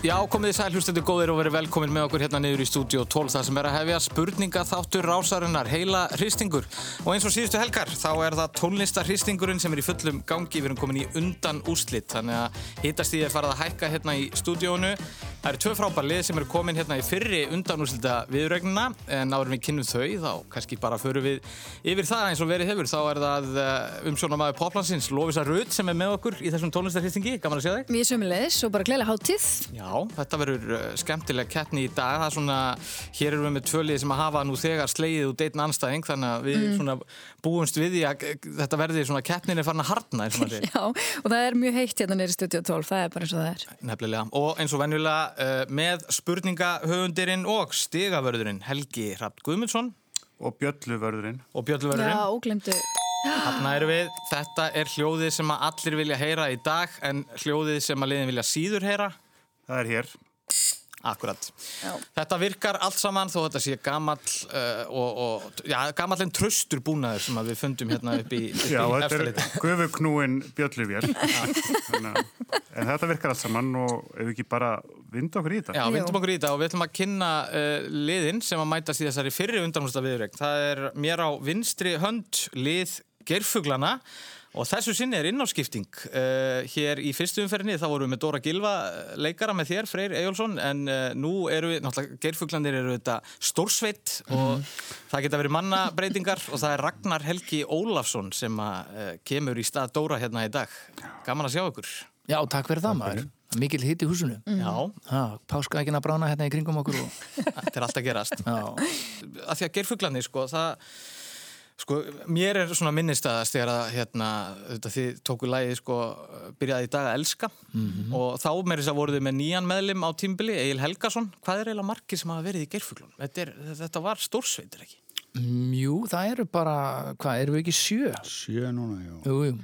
Já, komið þið sæl hlustendur góðir og verið velkomin með okkur hérna niður í stúdíu 12 þar sem er að hefja spurninga þáttur rásarinnar, heila hristingur. Og eins og síðustu helgar þá er það tónlistarhristingurinn sem er í fullum gangi. Við erum komin í undan úslitt þannig að hitast því að farað að hækka hérna í stúdíónu Það eru tvö frábær lið sem eru komin hérna í fyrri undanúslita viðrögnina en áður við kynnum þau þá kannski bara förum við yfir það eins og verið hefur. Þá er það umsjónamaður Poplansins Lovisa Rudd sem er með okkur í þessum tónlistarhristingi, gaman að sjá þig. Við sömulegis og bara gleila háttíð Já, þetta verður uh, skemmtileg keppni í dag. Það er svona, hér erum við með tvölið sem að hafa nú þegar slegið út einn anstæðing þannig að við mm. svona búumst við í að þetta verði svona keppnin er farin að hardna Já, og það er mjög heitt hérna neyri stúdíu 12, það er bara eins og það er. Nefnilega, og eins og venjulega uh, með spurningahöfundirinn og stigavörðurinn Helgi Rapt Guðmundsson. Og Bjölluvörðurinn. Og Bjölluvörðurinn. Já, óglemdu Þarna eru við, þetta er hljóðið sem að allir vilja heyra í dag en hljóðið sem að liðin vilja síður heyra. Það er hér Akkurat. Já. Þetta virkar allt saman þó þetta sé gamall uh, og, og já, gamall en tröstur búnaður sem við fundum hérna upp í eftirleiti. Já, þetta er guðvuknúin bjölluvél en þetta virkar allt saman og ef við ekki bara vindum okkur í þetta. Já, vindum okkur í þetta og við ætlum að kynna uh, liðin sem að mætast í þessari fyrri undanhústa viðrögn. Það er mér á vinstri hönd lið gerfuglana Og þessu sinni er innáskipting. Uh, hér í fyrstu umferðinni þá vorum við með Dóra Gilva eh, leikara með þér, Freyr Ejjólfsson, en uh, nú eru við, náttúrulega, geirfuglandir eru þetta stórsveitt mm. og mhm. það geta verið mannabreitingar og það er Ragnar Helgi Ólafsson sem að, uh, kemur í stað Dóra hérna í dag. Gaman að sjá ykkur. Já, takk fyrir það maður. Mikil hitt í húsinu. Mm. Já. Páska ekki að brána hérna í kringum okkur. Og... Þetta er alltaf gerast. Já. Að því að geirfuglandir, sko, það Sko, mér er svona minnistæðast þegar að hérna, þetta, þið tóku lægi sko, byrjaði í dag að elska mm -hmm. og þá með þess að voruð þið með nýjan meðlim á tímbili, Egil Helgason hvað er eiginlega margir sem hafa verið í gerfuglun? Þetta, þetta var stórsveitir ekki? Mm, jú, það eru bara hvað, eru við ekki sjö? Sjö núna, jú. Jú, jú.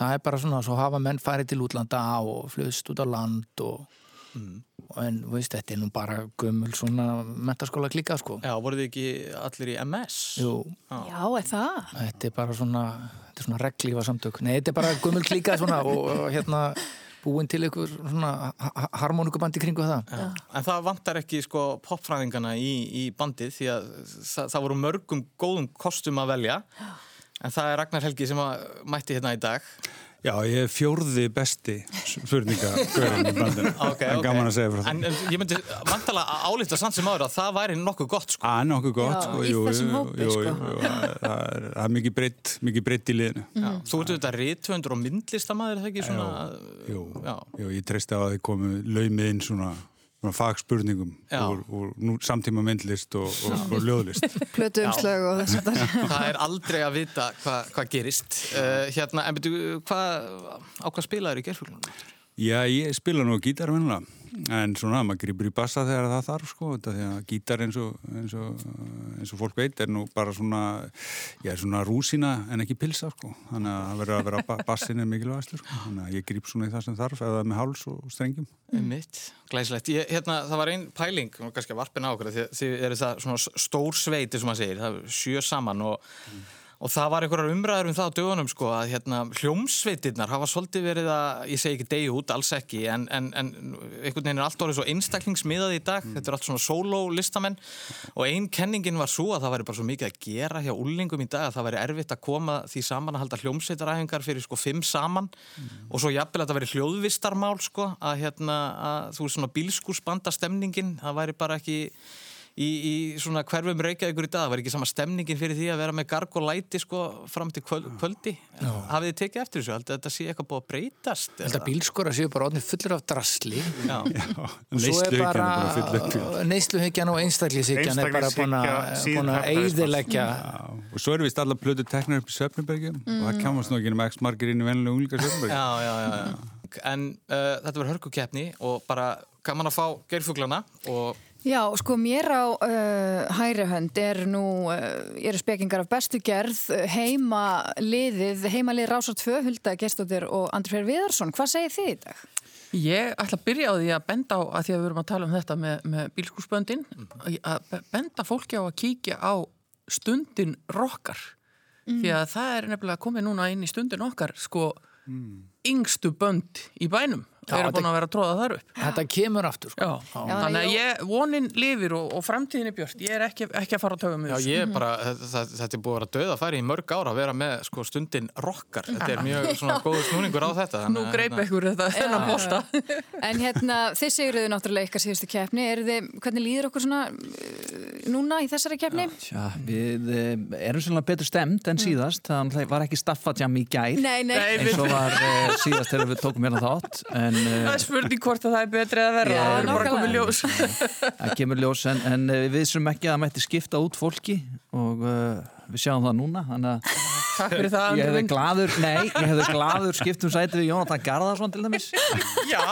Það er bara svona, svo hafa menn farið til útlanda og flust út á land og mm en veist, þetta er nú bara gömul svona mentaskóla klíka sko. Já, voruð þið ekki allir í MS? Jú. Já, er það? Þetta er bara svona, þetta er svona reglífa samtök. Nei, þetta er bara gömul klíka svona og, hérna búin til einhver svona harmonikubandi kringu það. Já. En það vantar ekki sko popfræðingana í, í bandið því að það, það voru mörgum góðum kostum að velja. En það er Ragnar Helgi sem mætti hérna í dag Já, ég er fjórði besti spurningagörðin í bandinu. Okay, okay. Gaman að segja frá það. En ég myndi vantala að álita sann sem áður að það væri nokkuð gott, sko. Að nokkuð gott, Já, sko. Jú, hópi, jú, sko. Jú, það er, mikið breytt, mikið breytt í liðinu. Já. Þú ert auðvitað rítvöndur og myndlistamæður, það ekki svona? Jú, jú, ég treysti á að þið komu laumið inn svona fagspurningum úr, úr nú, samtíma myndlist og, og, og ljóðlist. Plötu umslög og þess að það er aldrei að vita hvað hva gerist. Uh, hérna, en betur, hvað á hvað spilaður í gerðfuglunum? Já, ég spila nú gítarvennilega en svona, maður grýpur í bassa þegar það þarf sko, þetta því að gítar eins og, eins og eins og fólk veit er nú bara svona ég er svona rúsina en ekki pilsa sko, þannig að það verður að vera bassin er mikilvægast sko, þannig að ég grýp svona í það sem þarf eða með háls og strengjum. Mitt, glæslegt, ég, hérna það var einn pæling, kannski að varpina á okkur því, því er það svona stór sveiti sem maður segir, það er sjö saman og mm og það var einhverjar umræður um það á dögunum sko að hérna hljómsveitirnar hafa svolítið verið að, ég segi ekki degi út, alls ekki en, en, en einhvern veginn er allt orðið svo einstaklingsmiðað í dag, mm. þetta er allt svona solo listamenn og einn kenningin var svo að það væri bara svo mikið að gera hjá úlingum í dag að það væri erfitt að koma því saman að halda hljómsveitaræfingar fyrir sko fimm saman mm. og svo jafnvel að það væri hljóðvistarmál sko að hérna að þú er svona bílskúsbandastemningin, það væri bara ekki í, í svona hverfum Reykjavíkur í dag? Var ekki sama stemningin fyrir því að vera með garg og læti sko fram til kvöld, kvöldi? Já. hafið þið tekið eftir þessu, heldur þetta sé eitthvað búið að breytast? Þetta bílskora séu bara odnið fullir af drasli. Og svo er bara neysluhyggjan og einstaklishyggjan er bara búin að eiðilegja og svo er vist alla plötu teknar upp í Söfnbergjum mm. og það kemast nú ekki um x margir inn í vennilega unglingar Söfnbergjum En uh, þetta var hörkukeppni og bara gaman að fá gerfuglana og Já, sko mér á uh, hæri hönd er nú, uh, ég eru spekingar af bestu gerð, heima liðið, heima liðið Rásar 2, Hulda Gerstóttir og Andri Freyr Viðarsson. Hvað segir þið í dag? Ég ætla að byrja á því að benda á, að því að við erum að tala um þetta með, með bílskúsböndin, að benda fólki á að kíkja á stundin rokkar. Mm. Því að það er nefnilega komið núna inn í stundin okkar, sko, mm. yngstu bönd í bænum Við erum búin að vera að tróða þar upp. Þetta kemur aftur sko. Já, Já, þannig að ég, vonin lifir og, og framtíðin er björt. Ég er ekki, ekki að fara að tögum Já, ég bara, þetta, þetta er búið að vera döð að færi í mörg ára að vera með sko, stundin rockar. Þetta er mjög svona góður snúningur á þetta. Nú greip hérna, ekkur þetta þennan bolta. En hérna, þið segjuðu náttúrulega ykkar síðustu keppni. Er þið, hvernig líður okkur svona núna í þessari keppni? Tja, við eh, erum svona betur stemt en síðast, þannig að það var ekki staffadjam í gær Nei, nei. Nei, eins og var eh, síðast þegar við tókum hérna þátt en Það eh, er spurning hvort að það er betri eða verra. Já, Það er bara komið ljós. það kemur ljós en, en við vissum ekki að það mætti skipta út fólki og uh, við sjáum það núna þannig að Takk fyrir það, ég hefði gladur, nei, ég hefði gladur skipt um sæti við Jónatan Garðarsson til dæmis Já.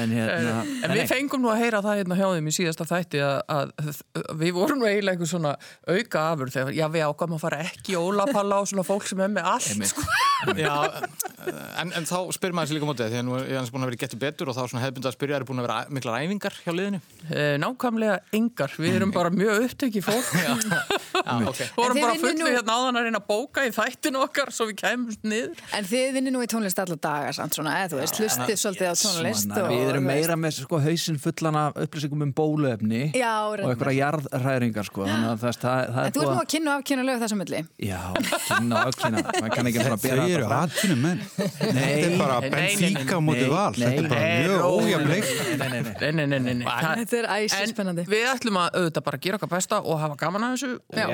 en hérna En við fengum nú að heyra það hérna hjá þeim í síðasta þætti að, að, að við vorum nú eiginlega einhver svona auka afur þegar já, við ákvæmum að fara ekki í ólapalla á svona fólk sem er með allt sko. Já, en, en þá spyrir maður sér líka mótið því að nú er ég hans búin að vera getur betur og þá svona hefðbundið að spyrja er búin að vera æ- miklar æfingar hjá liðinu. Eh, Nákvæmlega engar, við erum bara mjög upptöki fólk Já, ok. vorum En þið bara nú- hérna áðan að reyna að bóka í þættinu okkar svo við kæmumst niður En þið vinnir nú í tónlist alla daga, samt svona, eða þú veist, hlustið svolítið á tónlist. Svona, og- við erum meira með sko, hausinn fullan af upplýsingum um bóluefni Já, og einhverja jarðræringar sko, þannig að það, það, það En þú ert nú að kynna og afkynna lög þessum milli. Já, kynna og afkynna Þau eru atvinnum menn. Þetta er bara móti nei, val. Þetta er bara mjög rólegur. ójafleik. Nei, nei, nei. Nei, nei, nei, nei, nei. Það- Þetta er æsi En spennandi. við ætlum að auðvitað bara gera okkar besta og hafa gaman að þessu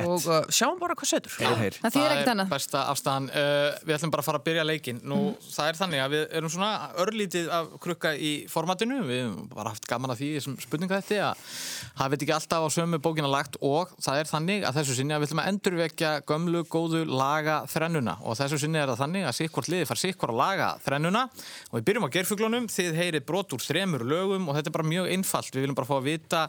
og uh, sjáum bara hvað setur. Það þýðir ekkert annað. Besta afstæðan. Uh, við ætlum bara að fara að byrja leikin. Nú, það er þannig að við erum svona örlítið að krukka í formatinu. Við hefum bara haft gaman að því sem spurninga þetta að það veit ekki alltaf á sömu bókina lagt og það er þannig að þessu sinni að við ætlum að endurvekja gömlu góðu laga þrennuna og þessu sinni er það þannig að sikkvort liði far sikkvort að laga þrennuna og við byrjum á gerfuglunum, þið heyrið brot úr þremur lögum og þetta er bara mjög einfalt. Við viljum bara fá að vita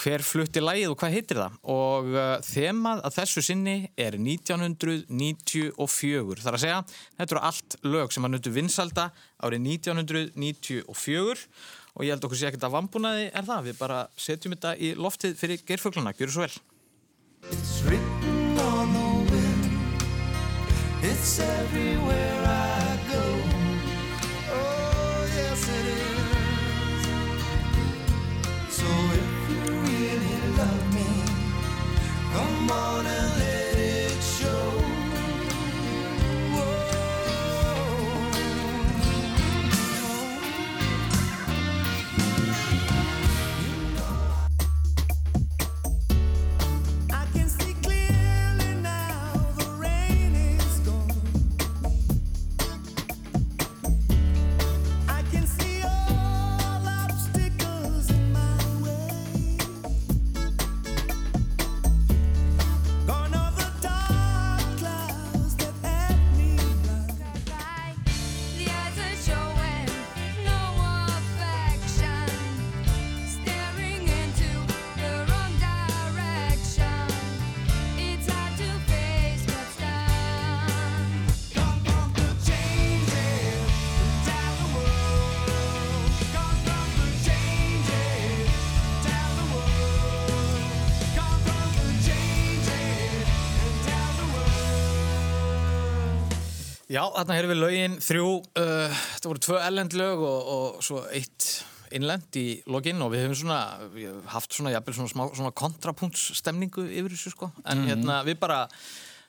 hver flutti lagið og hvað heitir það? Og uh, þemað að þessu sinni er 1994 þar að segja, þetta eru allt lög sem að nöttu vinsalda árið 1994 og ég held okkur sé ekkert að vambúnaði er það? Við bara setjum þetta í loftið fyrir geirfugluna, gjör svo vel. It's written on the wind. It's everywhere I Já, þarna heyrðum við lögin þrjú uh, þetta voru tvö ellend lög og, og svo eitt innlend í login og við hefum svona við höfum haft svona, jafnvel svona, smá, svona kontrapunktsstemningu yfir þessu sko. En hérna við bara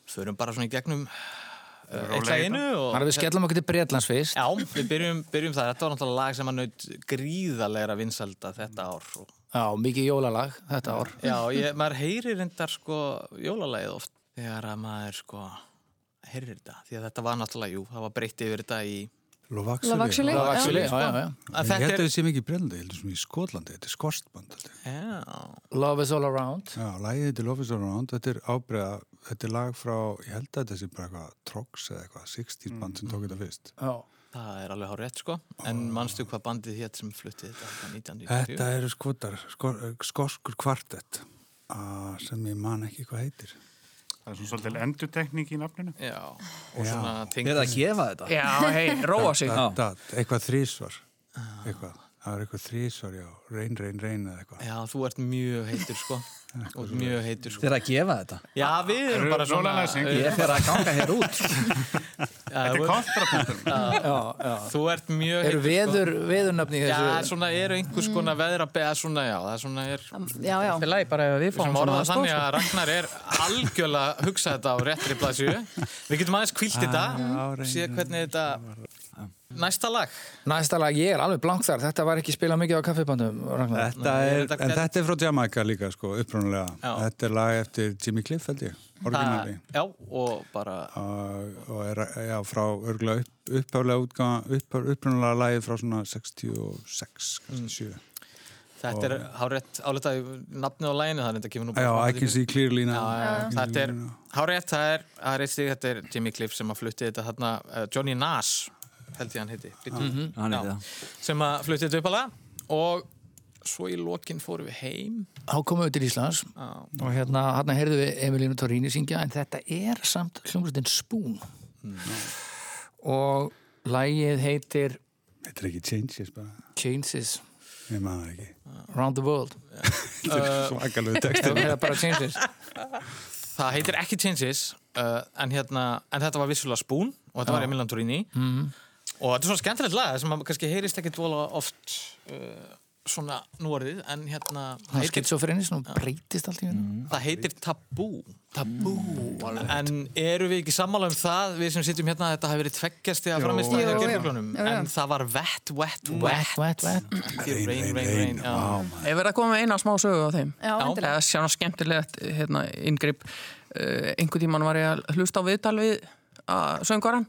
förum bara svona í gegnum uh, eitt laginu og Þannig að við skellum okkur til Breitlands fyrst. Já, við byrjum, byrjum það. Þetta var náttúrulega lag sem að naut gríðarlegra vinsalda þetta ár. Og, Já, mikið jólalag þetta ár. Já, ég, maður heyrir reyndar sko jólalagið oft þegar að maður sko heyrir þetta. Því að þetta var náttúrulega, jú, það var breytt yfir þetta í... Ég þetta held er... að þetta sé mikið brennandi, ég held að sem í Skotlandi, þetta er skorstband. Love is all around Já, lagið þetta er Love is Around, þetta er ábreiða, þetta er lag frá, ég held að þetta sé bara eitthvað Trox eða eitthvað, 60s band sem tók þetta fyrst. Já, það er alveg hár rétt sko. En manstu hvað bandið hétt sem fluttið þetta Þetta 1994? eru skotar, sko, skoskur kvartett ah, sem ég man ekki hvað heitir. Það er svona svolítið endutekning í nafninu. Já, og svona Er tengt... það að gefa þetta? Já, hei, róa sig eitthvað þrísvar, eitthvað. Það var eitthvað þrísvar, já, reyn, reyn, reyn eða eitthvað. Já, þú ert mjög heitur sko ert mjög heitur sko Þeir að gefa þetta. Já, við erum bara svona Rólalæsing. Ég fer að ganga hér út. Þetta er kontrapunktur. Já, já. Þú ert mjög Eru heitur veður, veðurnöfni í Já, þessu? svona eru einhvers konar veðra beða svona, já, það er svona er Já, já. Það er læg bara ef við fáum svona þannig sko. að Ragnar er algjörlega að hugsa þetta á réttri blaðsju Við getum aðeins kvílt þetta síðan hvernig þetta næsta lag Næsta lag, ég er alveg blank þar. Þetta var ekki spilað mikið á kaffibandum, Ragnar. Þetta er, en þetta er frá Jamaica líka, sko, upprunalega. Já. Þetta er lag eftir Jimmy Cliff, held ég, orginali. Já, og bara Og, og er, já, frá örgulega upp, upphaflega útgáða, upp, upprunalega lagið frá svona 66, kannski 7. Þetta er hárétt álitaði nafnið á læginu þannig að þetta kemur nú bara Já, I can see clearly now. Já, já, já. Þetta er hárétt, það er, það er eitt stig, þetta er Jimmy Cliff sem að flutti þetta þarna, uh, Johnny Nash held ég hann heiti, mm Hann er það. sem að flutti þetta upp alveg og svo í lokin fórum við heim. Þá komum við til Íslands. Já. og hérna, hérna heyrðu við Emilínu Torrini syngja en þetta er samt hljómsveitin Spoon. Og lagið heitir Þetta er ekki changes bara, Changes. Ég maður það ekki. Around the World. Svakalegu Það textin. er bara Changes. Það heitir ekki Changes uh, en, hérna, en þetta var vissulega Spoon og þetta var Emilian Torini. Mhm. og þetta er svona skemmtilegt lag sem kannski heyrist ekki dvola oft uh, svona núorðið en hérna Það er heitir, skitsofrenis og breytist allt í hennu það heitir Tabú. Tabú en eru við ekki sammála um það við sem sitjum hérna að þetta hafi verið tveggjasti að framist að jú. en það var wet, wet, Wet, wet wet, rain, rain, rain, rain já. Ég verði að koma með eina smá sögu á þeim. Já, endilega. eða sjá skemmtilegt hérna, inngrip. Uh, einhvern tíman var ég að hlusta á viðtal við að söngvaran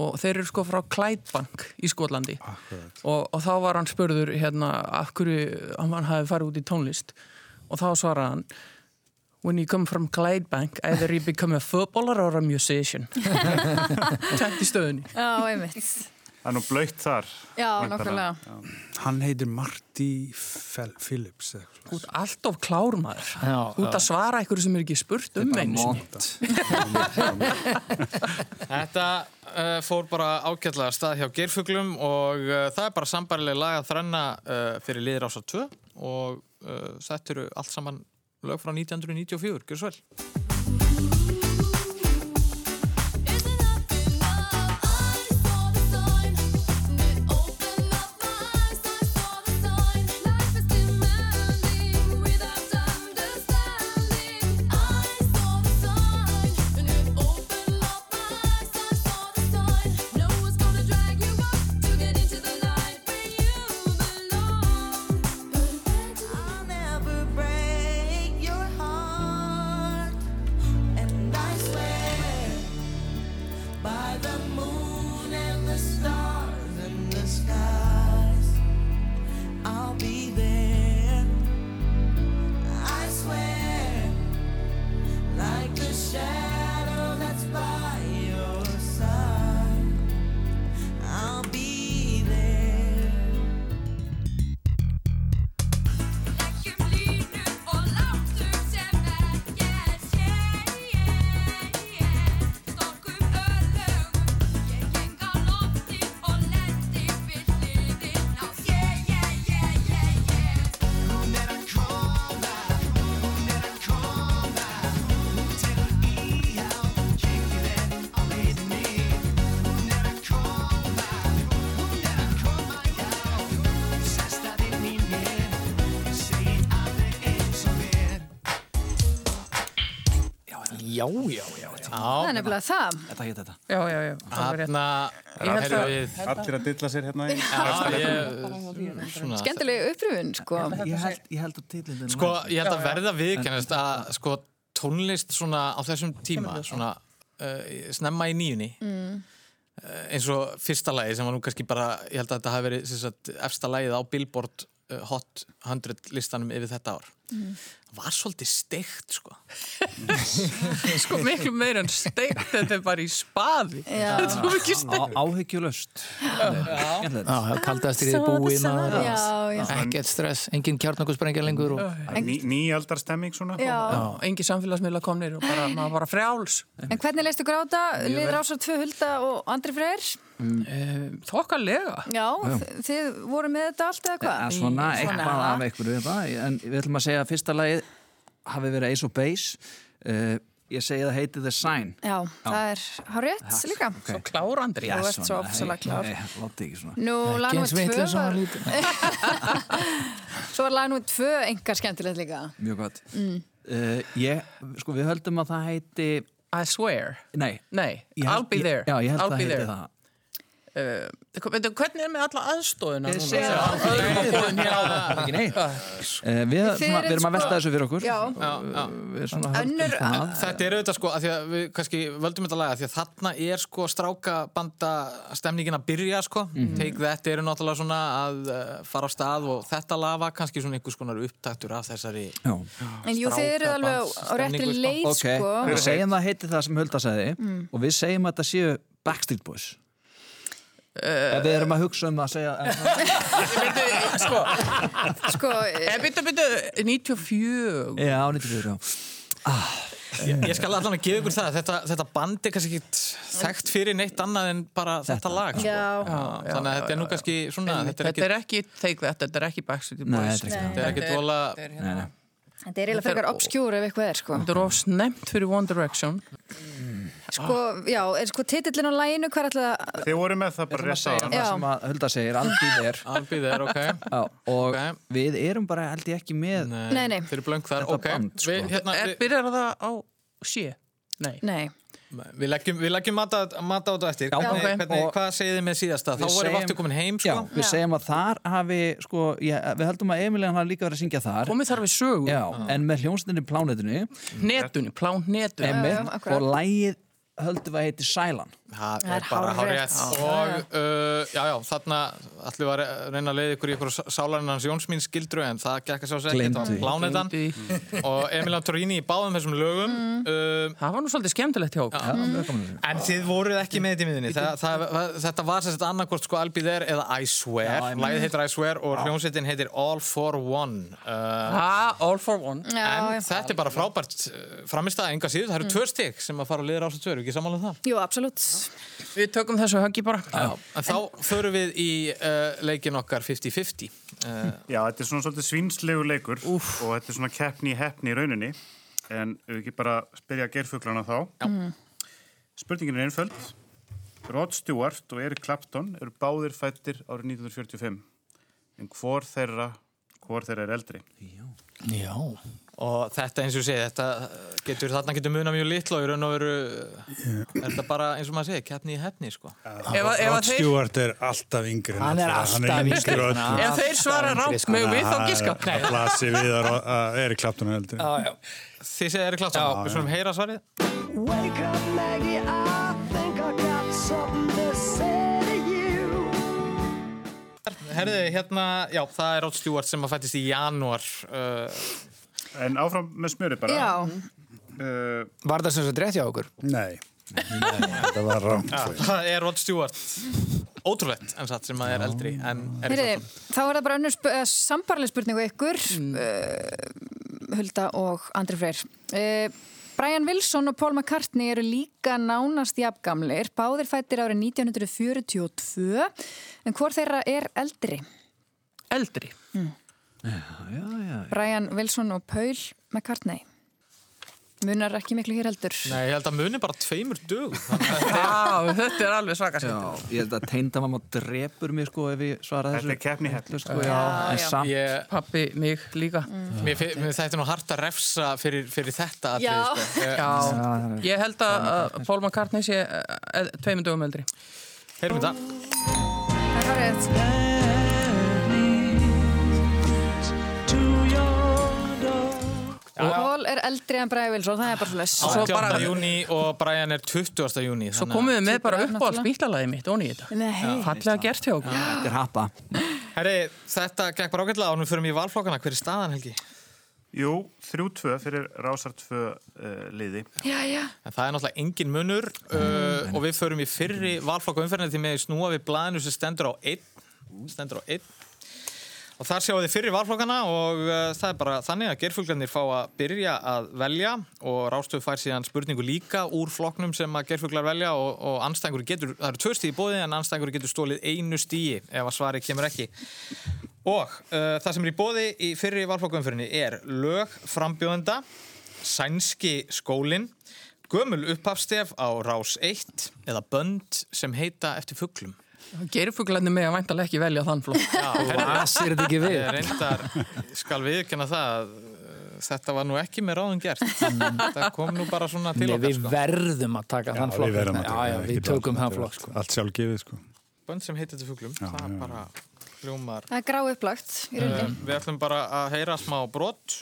og þeir eru sko frá Clydebank í Skotlandi. Og, og þá var hann spurður hérna af hverju hann hafi farið út í tónlist. Og þá svaraði hann When you come from Clydebank either you become a footballer or a musician. Tætt í stöðunni. Já, einmitt. Það er nú blöytt þar. Já, nokkulega. Hann heitir Marty Phillips. Þú ert alltof klár maður Já, Þú ert að svara einhverju sem er ekki spurt um einu. Þetta uh, fór bara ágætlega stað hjá gerfuglum og uh, það er bara sambarileg lag að þrenna uh, fyrir liðir ásar 2 og uh, þetta eru allt saman lög frá 1994, gjör svo vel já, já, já Það er nefnilega það. Þetta heit þetta. Já, já, já, við Allir að dilla sér hérna í. Já, Skemmtileg upprifun, sko. Ég held, ég held að titlindin sko, ég held að verða viðkennast að sko, tónlist svona á þessum tíma svona uh, snemma í nýjunni mm. eins og fyrsta lagi sem var nú kannski bara, ég held að þetta hafi verið sem sagt, efsta lagið á Billboard uh, Hot 100 listanum yfir þetta ár var svolítið steikt sko. Sko miklu meira en steikt þetta er bara í spaði. Þetta er ekki steikt. Áhyggjulöst kaldast í því búin ekkert stress, engin kjarnakusprengja lengur og Ný, nýaldar stemming svona. Já. engi samfélagsmiðla komnir og bara, maður bara frjáls. En hvernig leistu gráta? Lið Rásar 2 Hulda og Andri Freyr? Eh, þokkalega Já, þ- þið voru með þetta allt eða Ja, hvað? svona Svona. eitthvað af einhverju þetta. en við ætlum að segja að fyrsta lagið hafi verið Ace of Base uh, ég segi það heiti The Sign Já, það er hárétt líka. svo klár Andri Þú ert svo ofsalega klár. Látti ekki svona Nú, lag ekki nr. eins 2 vitlega var, svo var lag nr. 2 engar skemmtilegt líka. mjög gott uh, ég, sko við höldum að það heiti I swear nei, nei, I'll be there já, ég held að það heiti það Uh, hvernig er með alla aðstóðina núna? öðrum að við, Þið svona, við erum að sko- velta þessu fyrir okkur Já. svona höldum Önnur- það Þetta er auðvitað sko, að því að við kannski völdum þetta laga, því að þarna er sko strákabanda stemningin að byrja sko, Take That eru náttúrulega svona að uh, fara á stað og þetta laga kannski svona einhvers konar upptaktur af þessari Já. En jú, þið eru alveg á- réttri sko. leið, ok, sko. við segjum það heiti það sem Hulda sagði og við segjum að þetta séu Backstreet Boys Ef við erum að hugsa um að segja Veitu, sko, Sko, byttu, byttu, 94 Já, 94, já. Ég, ég skal allan að gefa ykkur það, þetta, þetta band er kannski ekki þekkt fyrir neitt annað en bara þetta, lag sko. Já. Já, Þannig að þetta er nú kannski svona, þetta er Þetta er ekki Take That, þetta er ekki Backstreet Nei, Boys þetta er ekki þetta er ekki dvola Þetta er hérna- þetta er eiginlega frekar obskjúr ef eitthvað er, sko. Þetta er of snemt fyrir One Direction Sko, já, er sko titillin á læginu, hvað er alltaf Þið voru með það bara rétt á. það Já. sem að Hulda segir, albið er albið er, ok Já, og Ok. við erum bara held ég ekki með Nei, nei. Þeir eru blöng þar, ok band, sko. við, hérna, Er, við, Byrjar það á sé? Nei Nei. við leggjum, við leggjum mata, mata á þetta eftir Já, hvernig, ok. hvernig, Hvað segið þið með síðasta? Þá Við vorum við aftur komin heim Já, sko? við segjum að þar hafi sko, ég, við höldum að Emilian hafi líka verið að syngja þar Komið þar við sögu Já, en með hljónstinni plánetinu Netunni, plán netunni Emil, já, akkurat. og lægið höldum við að heiti Sælan. Það Það er er bara hárétt og uh, já, já, þarna allir var að reyna að leiða ykkur í ykkur sálarinans Jónsmín skildru en það gekk að sjá ekkert því. á plánetan og Emilian Torini í báðum þessum lögum uh, Það var nú svolítið skemmtilegt hjá að þessu. en þið voruð ekki með þetta í miðinni það, það, það, þetta var sem sagt annarkvort sko be there eða I swear. Lagið heitir I swear og hljómsveitin heitir All for One. Uh, Ah, all for one. En já. þetta er bara frábært framist að enga síður, það eru tvö ekki sammála um það? Jú, absolutt. Við tökum þessu höggi bara. Já. En þá förum við í uh, leikin okkar 50-50 uh, Já, þetta er svona svolítið svínslegu leikur Úf. og þetta er svona keppni í heppni í rauninni en við ekki bara spyrja gerfuglana þá Já. Spurningin er einföld Rod Stewart og Eric Clapton eru báðir fættir árið 1945 en hvor þeirra hvor þeirra er eldri Já, og þetta eins og ég segi þetta getur, þarna getur muna mjög litla og í raun og veru er þetta bara eins og maður segi, keppni í hefni sko. Ef, að- ef, Rod að Stewart er alltaf yngri en Hann er alltaf er yngri. ef þeir svara rátt með við þá giska. Það blasir við að að Erik Clapton er eldri. Þið segja Erik Clapton, við skulum heyra svarið Wake up, Maggie. I think I got something to say to you. Herði, hérna, já, það er Rod Stewart sem að fættist í janúar uh, En áfram með smjöri bara Já, Uh, var það sem sagt rétt hjá okkur? Nei, þetta var rámt. það er Rod Stewart ótrúlegt en satt sem að er eldri Clapton þá er það bara önnur sp sambarleg spurning á ykkur, uh, Hulda og Andri Freyr. Uh, Brian Wilson og Paul McCartney eru líka nánast jafngamlir, báðir fættir árið 1942, en hvor þeirra er eldri? Eldri. Brian Wilson og Paul McCartney. Munar ekki miklu hér heldur. Nei, ég held að muni bara tveimur dögum Já, þetta er alveg svaka Já, ég held að teinda drepur mér sko ef ég svara þessu Þetta er keppni heppni. sko, já, en já. samt ég, Pappi, mig líka. mér, fi- mér þetta er nú hart að refsa fyrir, fyrir þetta Já. sko. Ég- Já, ég held að Paul McCartney sé uh, tveimur dögum eldri. heyrum þetta Það er hárið. Paul er eldri en Brian Wilson, það er bara svolítið. Svo 18. bara- júni og Brian er 20. júni Svo komum við með bara upp á Náttúrulega. spílalagi mitt onni í þetta. Nei, Fallega gert hjá okkur. Þetta er happa Herri, þetta gekk bara ágætlega og nú fyrir við í valflokkana hver er staðan Helgi? Jú, 3-2 fyrir Rásar 2 uh, liði. Já, já. En það er náttúrulega engin munur uh, og við förum í fyrri valflokk á umferðinu því með snúa við blaðinu sem stendur á 1 stendur á 1 og þar sjáum við fyrri valflokkana og uh, það er bara þannig að gerfuglarnir fá að byrja að velja og Rástöf fær síðan spurningu líka úr flokknum sem að gerfuglar velja og, og anstæðingur getur, það eru tvö stíði bóði en anstæðingur getur stólið einu stíði ef að svari kemur ekki. Og uh, það sem er í bóði í fyrri valflokkumfyrinni er lög frambjóðenda sænski skólin gömul upphafstef á rás 1 eða bönd sem heita eftir fugglum Gerfuglarnir með að væntalega ekki velja þann flokk. Lasir þetta ekki við? Reyndar, skal viðkynna það að uh, þetta var nú ekki með ráðum gert það kom nú bara svona til Nei, okkar við sko. verðum að taka þann flokk við verðum að já, taka já, það, við ekki tökum þann flokk sko. Allt sjálf gefið sko. bönd sem heita eftir fugglum Já, það já, bara hljómar Það er grá upplagt um, við ætlum bara að heyra smá brot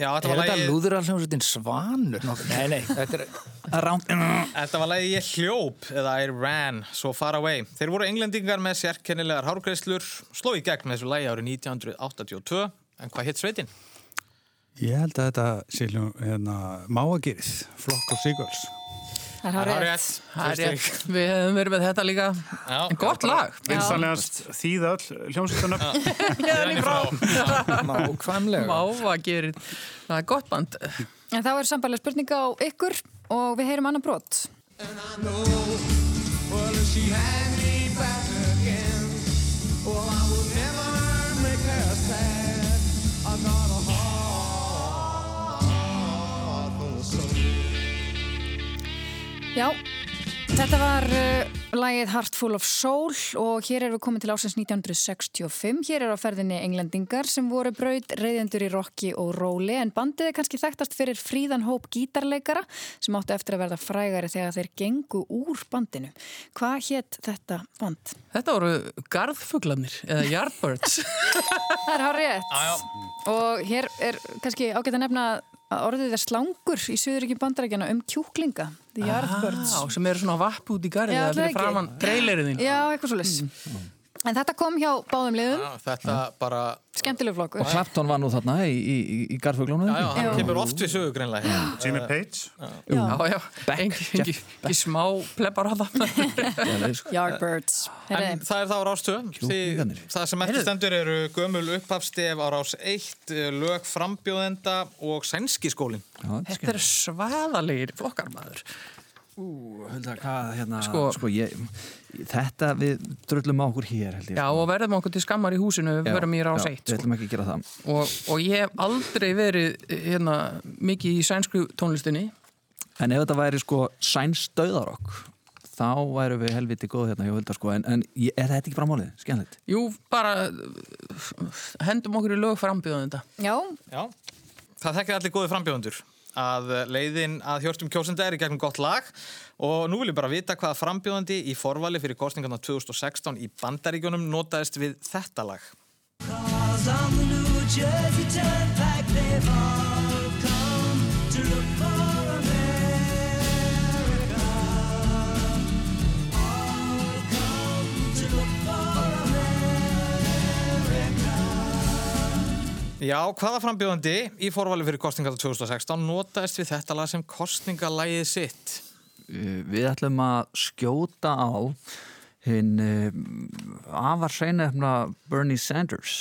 Já, þetta Er var þetta lagið lúður hljómsveitin Svanur? Nei, nei, þetta er Þetta var lagið Ég hljóp eða I ran so far away. Þeir voru englendingar með sérkennilegar hárgreislur, sló í gegn með þessu lagi árið 1982. En hvað hitt sveitin? Ég held að þetta sé hljó, hérna, máagirið, flokk og sigurls. Það er Það er hárið. rétt. Það er rétt. Við hefum verið með þetta líka. Já, En gott lag. Vinsanlegast þýða öll hljómsveitunum. Hérna í frá. nákvæmlega Máva gerir. Það er gott band. En þá er sambarlega spurninga á ykkur og við heyrum annan brot. Já, þetta var uh, lagið Heart Full of Soul og hér erum við komin til ásins 1965. Hér er á ferðinni englendingar sem voru braut reyðendur í rocki og róli en bandið er kannski þekktast fyrir fríðan hóp gítarleikara sem áttu eftir að verða frægari þegar þeir gengu úr bandinu. Hvað hétt þetta band? Þetta voru garðfuglarnir eða yardbirds. Það er hár rétt. Og hér er kannski ágætt að nefna að orðið er slangur í Suðuríki bandarækjana um kjúklinga. Á, sem eru svona vapp út í garði Já, eða fyrir framann trailerinn þín. Já, eitthvað svo liss. En þetta kom hjá báðum liðum, Já, Þetta bara, skemmtileg flokkur. Og Clapton var nú þarna í, í, í, garðfuglunum. já, já, hann Já. kemur oft við sögu greinlega. Jimmy Page. Já, já. Engi smá plebar á það. Yardbirds. En það er það á rás 2. Kjúklingarnir. Það sem eftir stendur eru gömul upphafstef á rás 1, lög frambjóðenda og sænski skólin. Þetta er svaðalegir flokkar maður. Ú, Hulda, hvað, hérna, Sko- sko, ég, þetta við drullum á okkur hér, held ég. Já, og verðum okkur til skammar í húsinu, við Já, verðum í rás já, eitt. Við Sko. ætlum ekki að gera það. Og, og ég hef aldrei verið hérna, mikið í sænsku tónlistinni. En ef þetta væri sko sæns döðarokk, þá væru við helviti góð hérna hjá Hulda, sko. En, en ég- er þetta ekki bara málið? Skemmtilegt. Jú, bara hendum okkur í lög frambjóðanda. já, Já, það þekkir allir góði frambjóðendur að leiðin að hjörtum kjósenda er í gegnum gott lag og nú vil ég bara vita hvaða frambjóðandi í forvali fyrir kostningarna 2016 í Bandaríkjunum notaðist við þetta lag. Já, hvaða frambjóðandi í forvali fyrir kostningarna 2016 notaðist við þetta lag sem kostningalægið sitt? Uh, Við ætlum að skjóta á hinn uh, afar seinefna Bernie Sanders.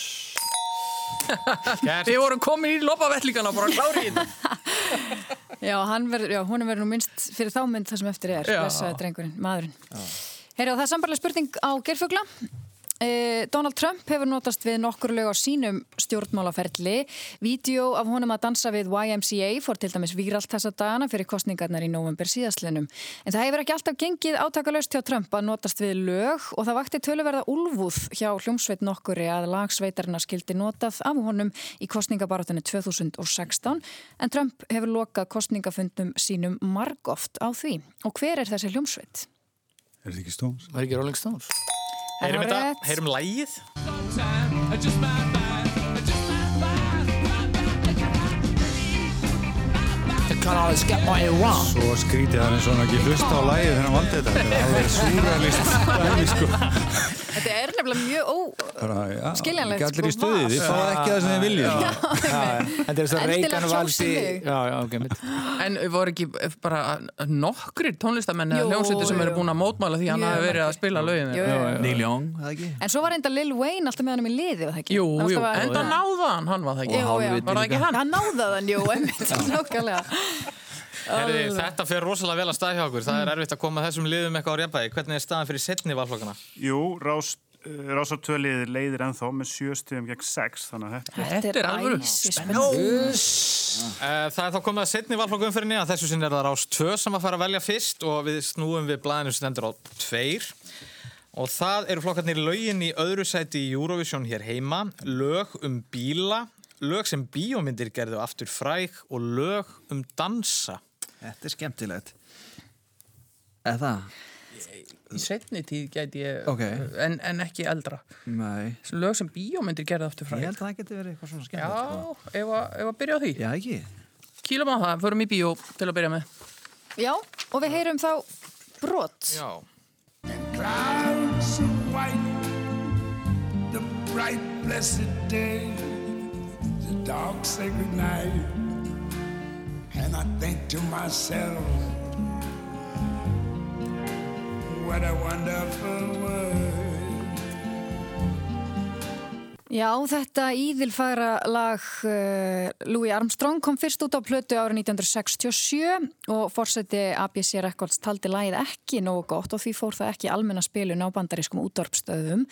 Við vorum komin í lopavettlingana bara klári í þetta. já, hann verður, já, hún verður nú minnst fyrir þá mynd það sem eftir er, Já. blessaði drengurinn, maðurinn. Heyri, og það er sambarlega spurning á gerfugla. Eh, Donald Trump hefur notast við nokkur lög á sínum stjórnmálaferli. Vídeó af honum að dansa við YMCA fór til dæmis výralt þessa dagana fyrir kostningarnar í november síðastlenum. En það hefur ekki alltaf gengið átakalöst hjá Trump að notast við lög og það vakti töluverða úlfúð hjá hljómsveit nokkuri að lagsveitarna skildi notað af honum í kostningabarátunni 2016 en Trump hefur lokað kostningafundum sínum margóft á því. Og hver er þessi hljómsveit? Er þetta ekki stóns? Var ekki Rolling Stones? Er Heyrum það þetta, heyrum lægið. Svo skrítið hann er svona ekki hlusta á lægið þegar hann valdi þetta. Þetta er alveg súralist dæmi, sko. Þetta er nefnilega mjög ó... Bara, já, Skiljanlegt, Ekki allir í sko, stuði, var. þið fáið ekki það sem þið viljið. Þetta er svo Endilega Reagan kjósið valdi mig. Já, já, ok, mitt En voru ekki bara nokkrir tónlistamenn eða Jú, hljómsveitir sem eru búin að mótmála því hann hafi verið að spila lögin. Neil Young, það ekki? En svo var enda Lil Wayne alltaf með hann í liði, það ekki? Jú, jú, að- enda náða hann, hann var það ekki. Var það ekki hann? Hann náða þann, jú, einmitt. Herri, þetta fer rosalega vel að stað hjá okkur. Það er erfitt að koma þessum liðum eitthvað á reymbæði. Hvernig er staðan fyrir setni valflokkana? Jú, Rás, uh, Rásar tvöliðið leiðir ennþá með sjö stíðum gegn sex, þannig að þetta Þetta er alveg æsispennandi. Eh, Það er þá komið að setni valflokkum fyrir nýja. Þessu sinni er það rás 2 sem að fara að velja fyrst og við snúum við blæðinu sem stendur á 2. Og það eru flokkarnir lögin í öðru sæti í Eurovision hér heima, lög um bíla, lög sem bíómyndir gerðu aftur fræg og lög um dansa. Þetta er skemmtilegt. Eða það? Í setni tíð gæti ég Ok. en, en ekki eldra Nei. Lög sem bíómyndir gerði aftur Ég fræg held að það geti verið eitthvað svona Já, skemmtilegt. sko. ef að, ef að byrja á því Já, ekki? Kýlum á það, förum í bíó til að byrja með Já, og við heyrum þá brot. Já. Clouds of white, the bright blessed day, the dark sacred night. And I think to myself, what a wonderful world. Já, þetta íðilfagra lag uh, Louis Armstrong kom fyrst út á plötu árið 1967 og fórseti ABC Records taldi lagið ekki nógu gott og því fór það ekki almenna spilun á bandarískum útvarpstöðum.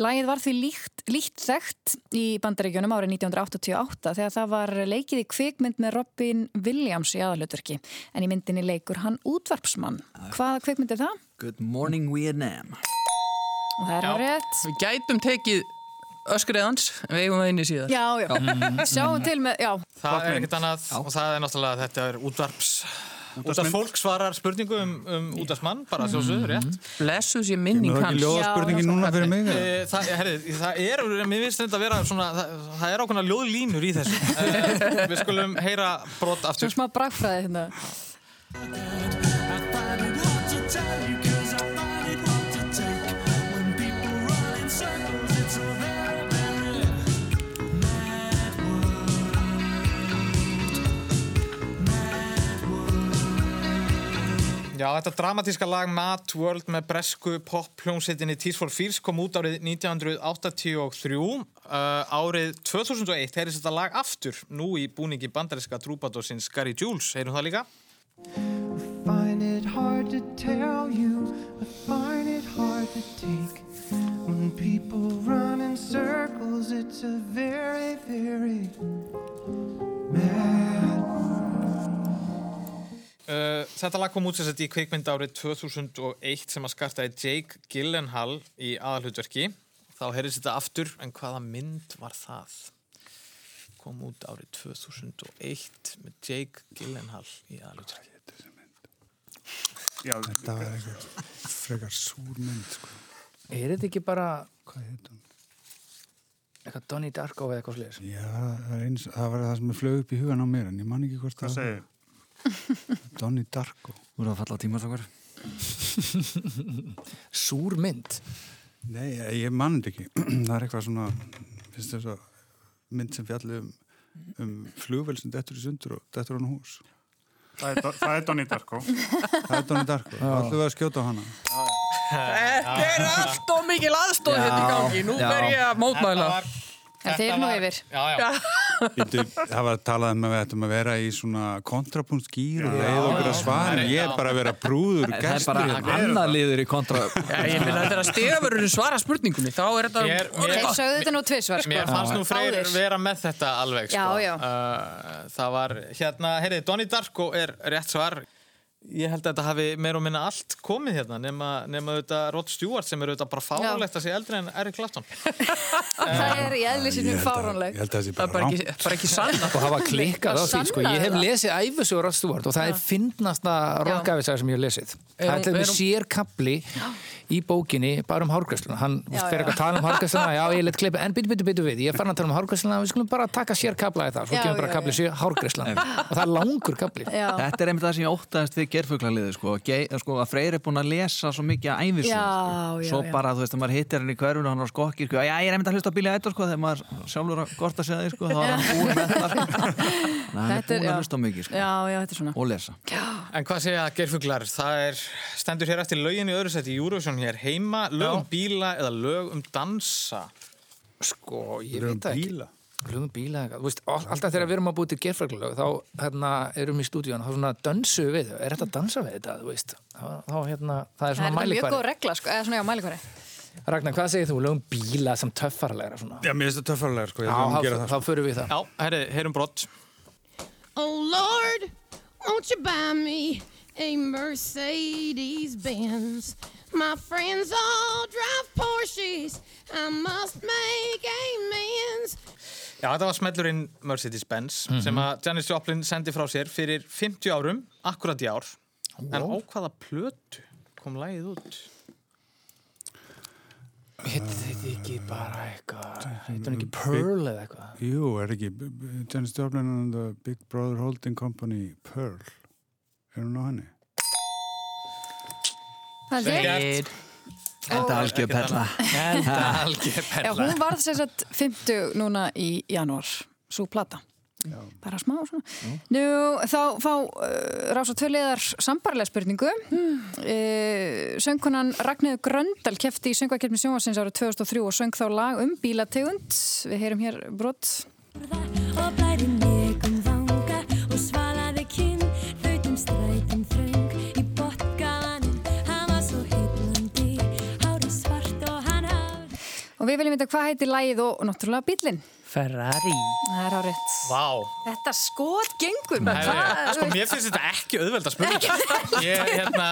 Lagið var því líkt, líkt þekkt í bandaríkjunum árið 1988 þegar það var leikið í kvikmynd með Robin Williams í aðalutverki en í myndinni leikur hann útvarpsmann. Hvaða kvikmynd er það? Good morning Vietnam. Það er Já. rétt. Við gætum tekið öskrið hans en við eigum það inni síðar Já, já. Sjáum til með, já. Það er ekkert annað og það er náttúrulega þetta er útvarps útvarpsfólk svarar spurningu um, um útvarpsmann, bara sjálfsögðu, rétt Blessu sér minning hans ekki ljóðaspurningin núna fyrir mig? eða? Eh, Það, er, mér finnst þetta að vera svona, það, það er ákveðna ljóðlínur í þessu Eh, Við skulum heyra brot aftur Svona smá bragfræði hérna. Já, þetta dramatíska lag Mad World með bresku pop-hljómsveitinni Tears for Fears kom út árið 1983 uh, árið 2001 heyrðist þetta lag aftur nú í búningi bandariska trúbadósins Gary Jules, heyrum það líka tell you, I find it hard to take. When people run in circles, it's a very, very mad Uh, þetta lag kom út sem sagt í kvikmynd árið 2001 sem að skartaði Jake Gyllenhaal í aðalhutverki. Þá heyrðist þetta aftur, en hvaða mynd var það? Kom út árið 2001 með Jake Gyllenhaal í aðalhutverki. Já, Það var eitthvað frekar súr mynd, sko. Er þetta ekki bara Hvað heit hún? eitthvað Donnie Darko eða eitthvað sliðis? Já, það, eins, það var það sem er flög upp í hugan á mér, en ég man ekki hvort hvað það segir? Donnie Darko. Þú erum að falla á tímastakar. Súr mynd? Nei, ég, ég man þetta ekki. það er eitthvað svona, finnst þess að mynd sem fjalli um, um flugvel sem dettur í sundur og dettur hann hús. Það er, er Donnie Darko. Það er Donnie Darko. Það ætlum við að skjóta á hana. Þetta er allt og mikil aðstóð hérna í gangi Nú fer ég að mótmæla En þeir nú yfir. Já, já. Það var að talað um að við ættum að vera í svona kontrapunktskýr og leið okkur að svara. Ég er bara að vera brúður Það er bara hérna. annað liður í kontra... Já, ég minna þetta er að stegavörurinn svara spurningunni Þá er þetta Mér- mér- Þeir sögðu þetta nú tvisvar, sko. Mér fannst nú Freyr vera með þetta alveg sko. Já, já. Uh, Það var, hérna, heyrði, Donnie Darko er rétt svar ég held að þetta hafi meir og minna allt komið hérna nema, nema auðvitað Rod Stewart sem er auðvitað bara fáránlegt að sé eldri en Eric Clapton. Það er í held að það sé Það er bara ekki, bara ekki sanna og hafa klikkað á því sko. ég hef lesið æfisugur Rod Stewart og það er fyndnasta rockæfisaga sem ég hef lesið. Það Er til hún- með hún- sér kapli í bókinni bara um hárgræsluna hann fyrir að tala um hárgræsluna já ég let klippa. En byttu byttu byttu við. Ég farin að tala um hárgræsluna við skulum bara taka sér kapla í það. Svo kemur bara já. sér hárgræsluna og það er langur kapli Já, Þetta er einmitt það sem ég óttaðist við gerfuglaliði sko, Ge sko, að Freyr er búin að lesa svo mikið að æfisum Já, sko. Svo já. bara, þú veist, að maður hittir henni í hverfunu og hann var skokkir, sko, já, ég er einmitt að hlusta á Billy Idol sko, þegar maður sjálfur að gorta sig að því sko, þá er hann búin með það sko. Nei, hann er búin að hlusta á mikið sko, já, já, þetta er svona. og lesa. En hvað segja geirfuglar? Það er stendur hér eftir lögin í öðru seti í Eurovision hér. Heima, lög um bíla eða lög um dansa? Sko ég veit það ekki Lögum bíla veist, all- alltaf þegar við erum að búið til gerfræklulög þá hérna, erum við í stúdíun þá svona dönsu við, er þetta að dansa við þetta þú veist, þá, þá hérna það er Það svona er mjög góð mælikværi regla, sko, eða svona já, mælikværi. Ragnar, hvað segir þú, lögum bíla sem töffarlegra svona Já, mér finnst það töffarlega, sko. Ég Já, þá, gera það. þá förum við það Já, herri, heyrum brott Oh Lord, won't you buy me a Mercedes Benz? My friends all drive Porsches. I must make amends. Já, þetta var smellurinn Mercedes-Benz sem að Janis Joplin sendi frá sér fyrir 50 árum, akkurat í ár en á hvaða plötu kom lagið út? Heitir þetta ekki bara eitthvað heitir hún ekki Pearl eða eitthvað Jú, er ekki Janis Joplin and the Big Brother Holding Company Pearl. Er hún á henni? Það er. Þetta er algjör perla Þetta algjör Já, perla hún varð sem sagt 50 núna í janúar, svo plata. Bara smá svona. Nú, þá fá uh, rása tvöliðar sambarlega spurningu. Uh, söngkonan Ragnhildur Gröndal kefti í söngvakeppni sjónvarsins árið 2003 og söng þá lag um bílategund. Við heyrum hér brott. og blæri negum við viljum vita hvað heitir lagið og náttúrulega bílinn. Ferrari. Það er á rétt. Vá, Þetta skot gengur. Hvað- sko mér finnst þetta ekki auðveld að spurninga ég, hérna,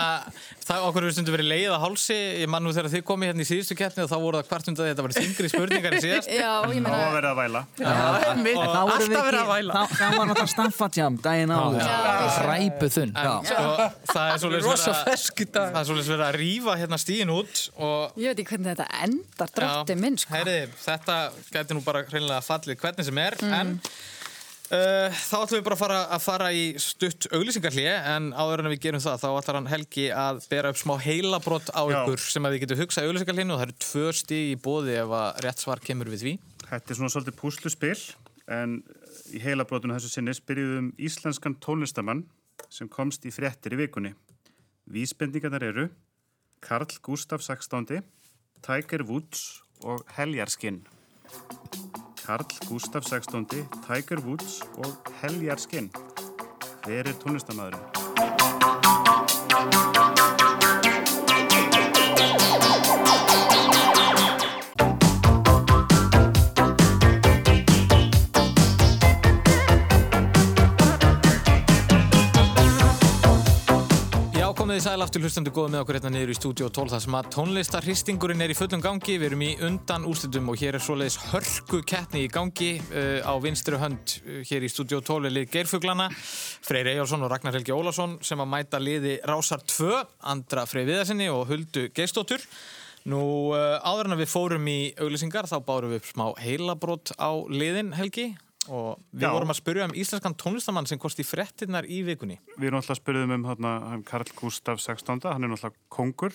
það okkur við stundum verið leið að hálsi. Ég man nú þegar þið komið hérna í síðustu keppni og þá voru það hvart undan þetta var þingri spurningar í síðast. Já, ég Þá meina... að vera að væla. Þá Alltaf verið að væla. þá, það var náttúrulega staffadjam daginn áður. Ræpu þunn. Sko, það er svolítið Rosa verið að er verið rífa hérna stíin út og Ég veit ekki hvernig þetta endar, fallið hvernig sem er Mm. en uh, þá ætlum við bara að fara, að fara í stutt auglýsingarhlið en áður en við gerum það þá ætlar hann Helgi að bera upp smá heilabrott á Já. ykkur sem að við getum hugsað í auglýsingarhlinu og það eru tvö stig í bóði ef að rétt svar kemur við því Þetta er svona svolítið púsluspil en í heilabrótunu þessu sinni spyrjuðum íslenskan tónlistamann sem komst í fréttir í vikunni. Vísbendingarnar eru Karl Gustaf 16. Tiger Woods og Heljarskinn. Karl Gustaf 16. Tiger Woods og Heljarskinn. Hver er tónlistamæðurinn? Já, komið þið sæl aftur hlustandi góð með okkur hérna niður í stúdíu 12 þar sem að tónlistarhristingurinn er í fullum gangi. Við erum í undan úrslitum og hér er svoleiðis hörku keppni í gangi uh, á vinstri hönd uh, hér í stúdíu 12 er lið Geirfuglana Freyr Eyjálsson og Ragnar Helgi Ólafsson sem að mæta liði Rásar 2 Andra Frey Viðarsinni og Huldu Geistóttur Nú, uh, áður en að við fórum í auglýsingar þá bárum við smá heilabrót á liðin Helgi og við Já. vorum að spyrja um íslenskan tónlistamann sem kosti fréttinnar í vikunni Við erum alltaf spyrjuðum um þarna, hann Karl Gustaf 16. Hann er náttúrulega kongur.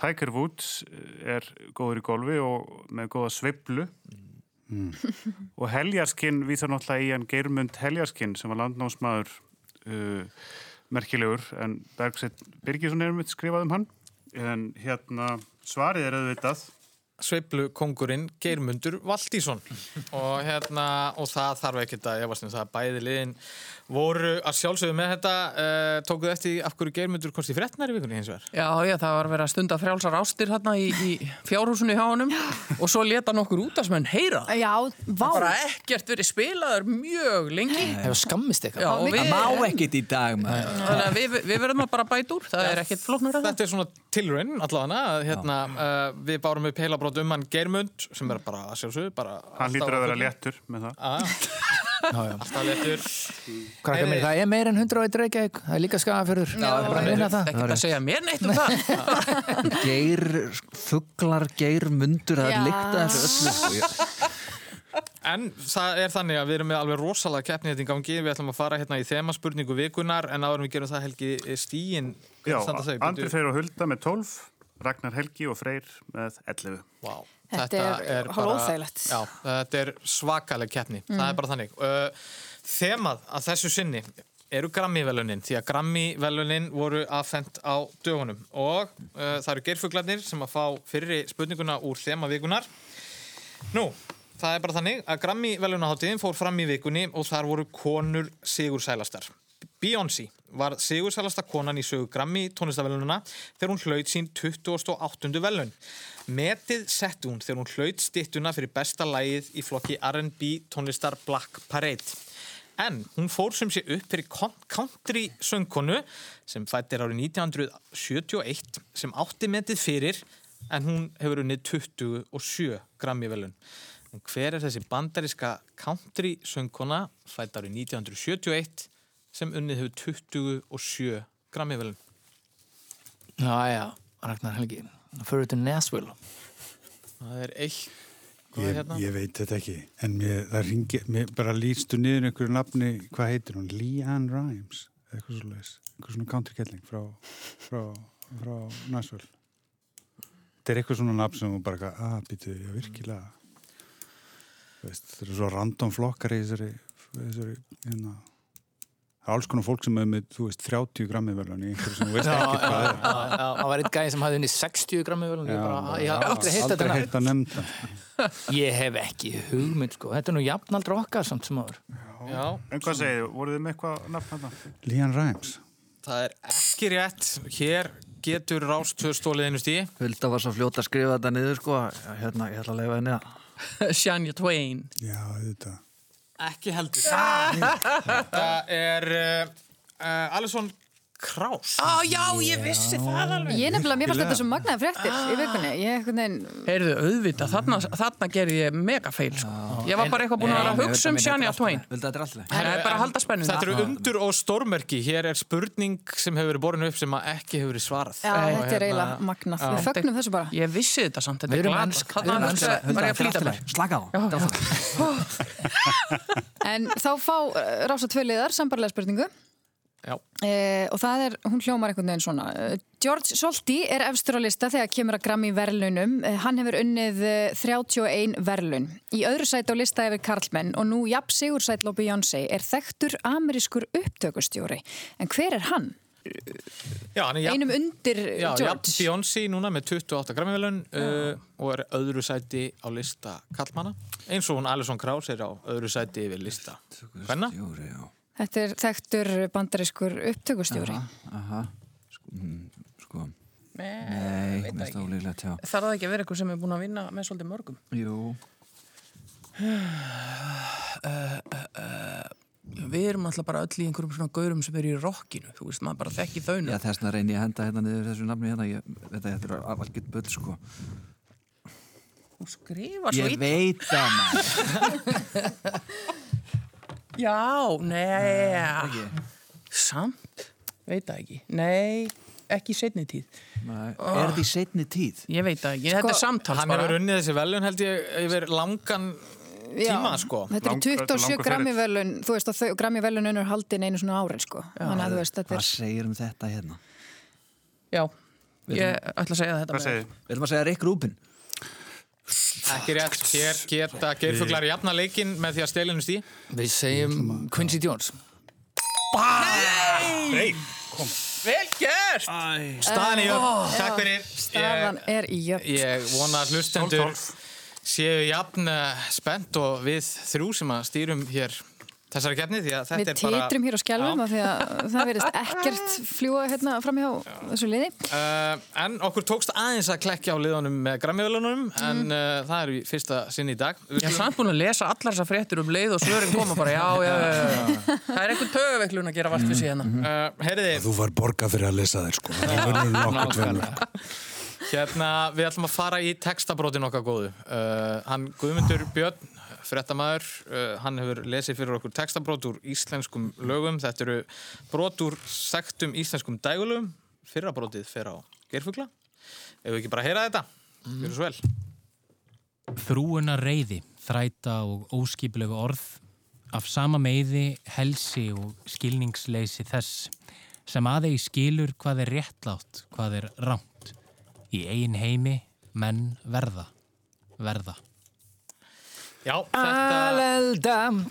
Tiger Woods er góður í golfi og með góða sveiflu. og Heljarskinn vísar náttúrulega í hann Geirmund Heljarskinn sem var landnámsmaður uh, merkilegur en Bergsett Birgisson er mitt skrifað um hann. En hérna svarið er auðvitað sveiplukongurinn Geirmundur Valdísson og hérna og það þarf ekkert að efast um það. Að bæði liðin voru að sjálfsögðu með þetta uh, tókuð eftir af hverju Geirmundur komst í fréttnar í vikunni hins vegar Já, já, það var verið að stunda frjálsar ástir hérna í, í fjárhúsinu hjá honum og svo leta nokkur útastmenn heyra það. Já, vá. bara ekkert verið spilaður mjög lengi Hefur skammist eitthvað. Já, Það má ekkit í dag maður. þannig að við, við verðum að bara bæta úr það er ekkert flóknur að það Þetta er svona tilraun allavega að hérna, uh, við bárum upp heila brot um hann Geirmund sem er bara að sjálfsögðu bara Að. Alltaf léttur Krakkar mér, það er meir en 100 og reykjavík. Það er líka skafafjörður. Það er bara að vinna það. ekkert að segja mér neitt um það Geir, fugglar, geir, mundur, það er þessu öllu. sko. Ég- En það er þannig að við erum með alveg rosalega keppni þetta í gangi, við ætlum að fara hérna í þemaspurningu vikunar en áður við gerum það Helgi stíin Já, Andri Freyr og Hulda með 12, Ragnar Helgi og Freyr með 11. Wow. Þetta er hálfóþægilegt. Já, þetta er svakaleg keppni, það er bara þannig. Uh, þemað að þessu sinni eru Grammy-velunin, því að Grammy-velunin voru aðfendt á dögunum og uh, það eru geirfuglarnir sem að fá fyrri spurninguna úr þemavikunar. Nú, það er bara þannig að Grammy-velunaháttiðin fór fram í vikunni og þar voru konur sigursælastar. Beyoncé var sigursælasta konan í sögu Grammy tónlistavelununa þegar hún hlaut sín 28. velun. Metið sett hún þegar hún hlaut stittuna fyrir besta lægið í flokki R&B tónlistar Black Parade. En hún fór sem sé upp fyrir country söngkonu sem fættir árið 1971 sem átti metið fyrir en hún hefur unnið 27 Grammy-velun. En hver er þessi bandaríska country söngkona fætt árið 1971 sem unnið hefur 27 Grammy-velun? Já, já, Ragnar Helgi. Fyrir til Nashville. Það er eitt Hvað er Ég, hérna? ég veit þetta ekki, en mér, það ringi, mér bara lístu niður einhverju nafni, hvað heitir hún? Leanne Rimes, eða eitthvað svo leiðis, einhver svona countrykelling frá, frá, frá Nashville. Þetta er eitthvað svona nafn sem hún bara, að, býtu, ég virkilega, veist, þetta er svo random flokkar í þessari, þessari, hérna, það er alls konar fólk sem er með, þú veist, 30 grammi velun í einhverju sem þú veist ekki hvað er. Það var eitt gæði sem hafði unni 60 grammi vel ég, bara, ég haf aldrei heitt aldrei þetta að nefnda. Ég hef ekki hugmynd sko Þetta er nú jafnaldra okkar samt sem áður Já, En hvað segir þið, voruð þið með eitthvað nafn hann? Leanne Rimes. það er ekki rétt. Hér getur rástöðstólið einu stíði. Hulda var svo fljóta að skrifa þetta niður sko. Hérna, Ekki heldur. Það er uh, uh, Krauss. Á, já, ég vissi það alveg Ég nefnilega, mér fannst þetta svo magnaði fréttir í vikunni. Ég einhvern veginn, Heyrðu, auðvitað, þarna, þarna gerði ég mega feil sko. Ég var bara eitthvað búin að vera að hugsa um þetta er alltaf. Það er bara að halda spennuna Þetta eru undur og stórmerki. Hér er spurning sem hefur verið borin upp sem að ekki hefur verið svarað. já, Og þetta er hérna- eiginlega magnað. Við fögnum þessu bara. Ég vissi þetta samt, þetta er ensk- Þarna við erum var ég- Eh, og það er, hún hljómar einhvern veginn svona. Eh, George Solti er efstur á lista þegar kemur að Grammy verðlunum eh, hann hefur unnið eh, 31 verðlun í öðru sæti á lista yfir Karlmenn og nú Japp Sigursætl og Beyoncé er þekktur amerískur upptökustjóri. En hver er hann? Já, hann er jafn- Einum undir Já, George. Beyoncé núna með 28 grammivelun uh, og er öðru sæti á lista kallmanna eins og hún Alison Krauss er á öðru sæti yfir lista hvenna? Þetta er þekktur bandarískur upptökustjóri Aha. Sko, mm, sko. Nei, Nei, mest ólíklegt, já. Þarf það ekki að vera eitthvað sem er búin að vinna með svolítið mörgum Jú. Við erum alltaf bara öll í einhverjum svona gaurum sem eru í rockinu Þú veist, maður bara þekki þau nú Já, þessna reyni ég að henda hérna niður þessu nafni hérna. Ég, þetta þetta er alveg bull, sko. Þú skrifa svo Ég illa veit það, maður. Já, nei. Ekki. Samt, veit það ekki. Nei, ekki í setni tíð. Nei. Er þetta í setni tíð? Ég veit það ekki, þetta er samtals Hann bara. hefur unnið þessi velun held ég yfir langan tíma sko. Þetta er 27 langur Grammy verðlun þú veist að Grammy verðlun er haldin einu svona árin sko. Þannig að þú veist þetta Hvað er segir um þetta hérna? Já, ég ætla að segja þetta Hvað segir? Við ætlum að segja Rick Rubin. Ekki rétt, hér geta geirfuglar jafna leikinn með því að stelinu stí Við segjum Quincy Jones. Vel gert! Staðan í jöfn, takk fyrir. Staðan er í jöfn. Ég vona að hlustendur séu jafn uh, spennt og við þrjú sem að stýrum hér þessari gefni því að þetta Við er bara titrum hér á skjálfum af því að það verðist ekkert fljúa hérna framhjá þessu liði. Uh, en okkur tókst aðeins að klekja á liðunum með grammiðalunum en Mm. uh, það er í fyrsta sinn í dag Ég er samt búin að lesa allar þessar fréttir um leið og svörin koma bara, já, já, já, já. Það er einhvern tögaveiklun að gera vart við síðan. uh, Heyriði, Þú var borga fyrir að lesa þér sko Það verður nokkuð tvennu hérna við ætlum að fara í textabrótin okkar góðu uh, Hann Guðmundur Björn fréttamaður, uh, hann hefur lesið fyrir okkur textabrót úr íslenskum lögum. Þetta eru brót úr þekktum íslenskum dægulögum fyrra brótið fer á gerfugla ef við ekki bara heyra þetta, gjör svo vel. Þrúuna reyði, þræta og óskipilegu orð af sama meiði, helsi og skilningsleysi þess sem aðeins skilur hvað er réttlátt, hvað er rámt. Í eigin heimi menn verða, verða. Já, þetta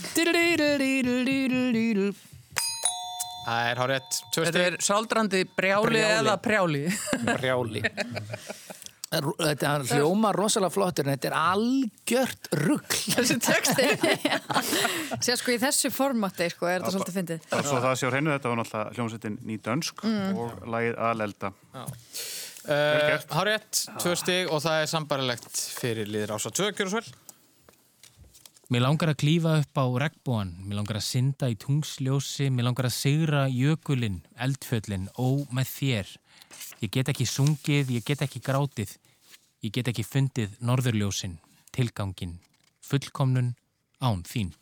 það er hárétt tvö Þetta er stig. sáldrandi brjáli, Brjáli. eða prjáli. Brjáli Þetta er hljóma rosalega flottur en þetta er algjört rugg Þessi texti. Sér sko í þessu formati sko, er þetta svolítið fyndið. Og svo það sé á hreinu þetta var náttúrulega hljómsveitin Nýdönsk Mm. og lagið Alelda. Uh, Hárétt, tvö stig og það er sambarilegt fyrir liðir ása tvö, gjör svo vel Mér langar að klífa upp á regnbúan, mér langar að synda í tungsljósi, mér langar að sigra jökulinn, eldfjöllin, ó með þér. Ég get ekki sungið, ég get ekki grátið, ég get ekki fundið norðurljósin, tilgangin, fullkomnun án þín.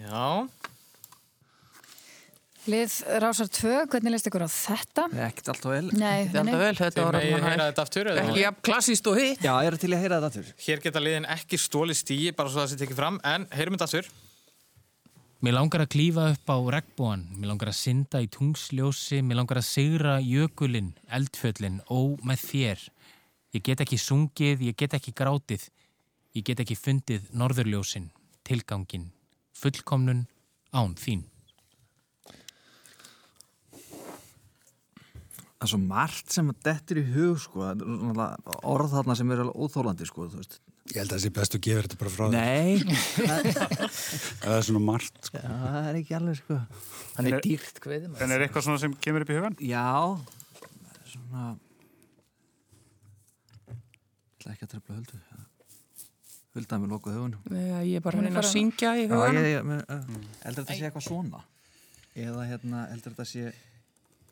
Já, Lið Rásar 2, hvernig leist ykkur á þetta? Ekkert alltaf vel. Nei, alltaf vel, þetta var alveg heyra þetta aftur? Ekki jafn klassíst og hitt. Já, ég er til að heyra þetta aftur. Hér geta liðin ekki stóli stíi, bara svo það sé tekið fram, en heyrum þetta aftur. Mér langar að klífa upp á regnbúan, mér langar að synda í tungsljósi, mér langar að sigra jökulinn, eldfjöllin, ó með þér. Ég get ekki sungið, ég get ekki grátið, ég get ekki fundið norðurljósin, tilgangin, fullkomnun án þín. Það er svo margt sem að dettur í hug, sko. Er orð þarna sem er alveg óþólandi, sko, þú veist. Ég held að það sé best að gefa þetta bara frá þér Nei, Það er svona margt sko. Já, það er ekki alveg, sko. Hann er dýrt kveðum En er eitthvað svona sem kemur upp í hugan? Já, svona... Ég ætla ekki að trefla höldu. Huldaði með lokuð hugunum. Já, ég er bara að er reyna að syngja í Já, huganum. ég, ég, men, uh, heldur þetta sé eitthvað svona? Eða hérna, heldur þetta sé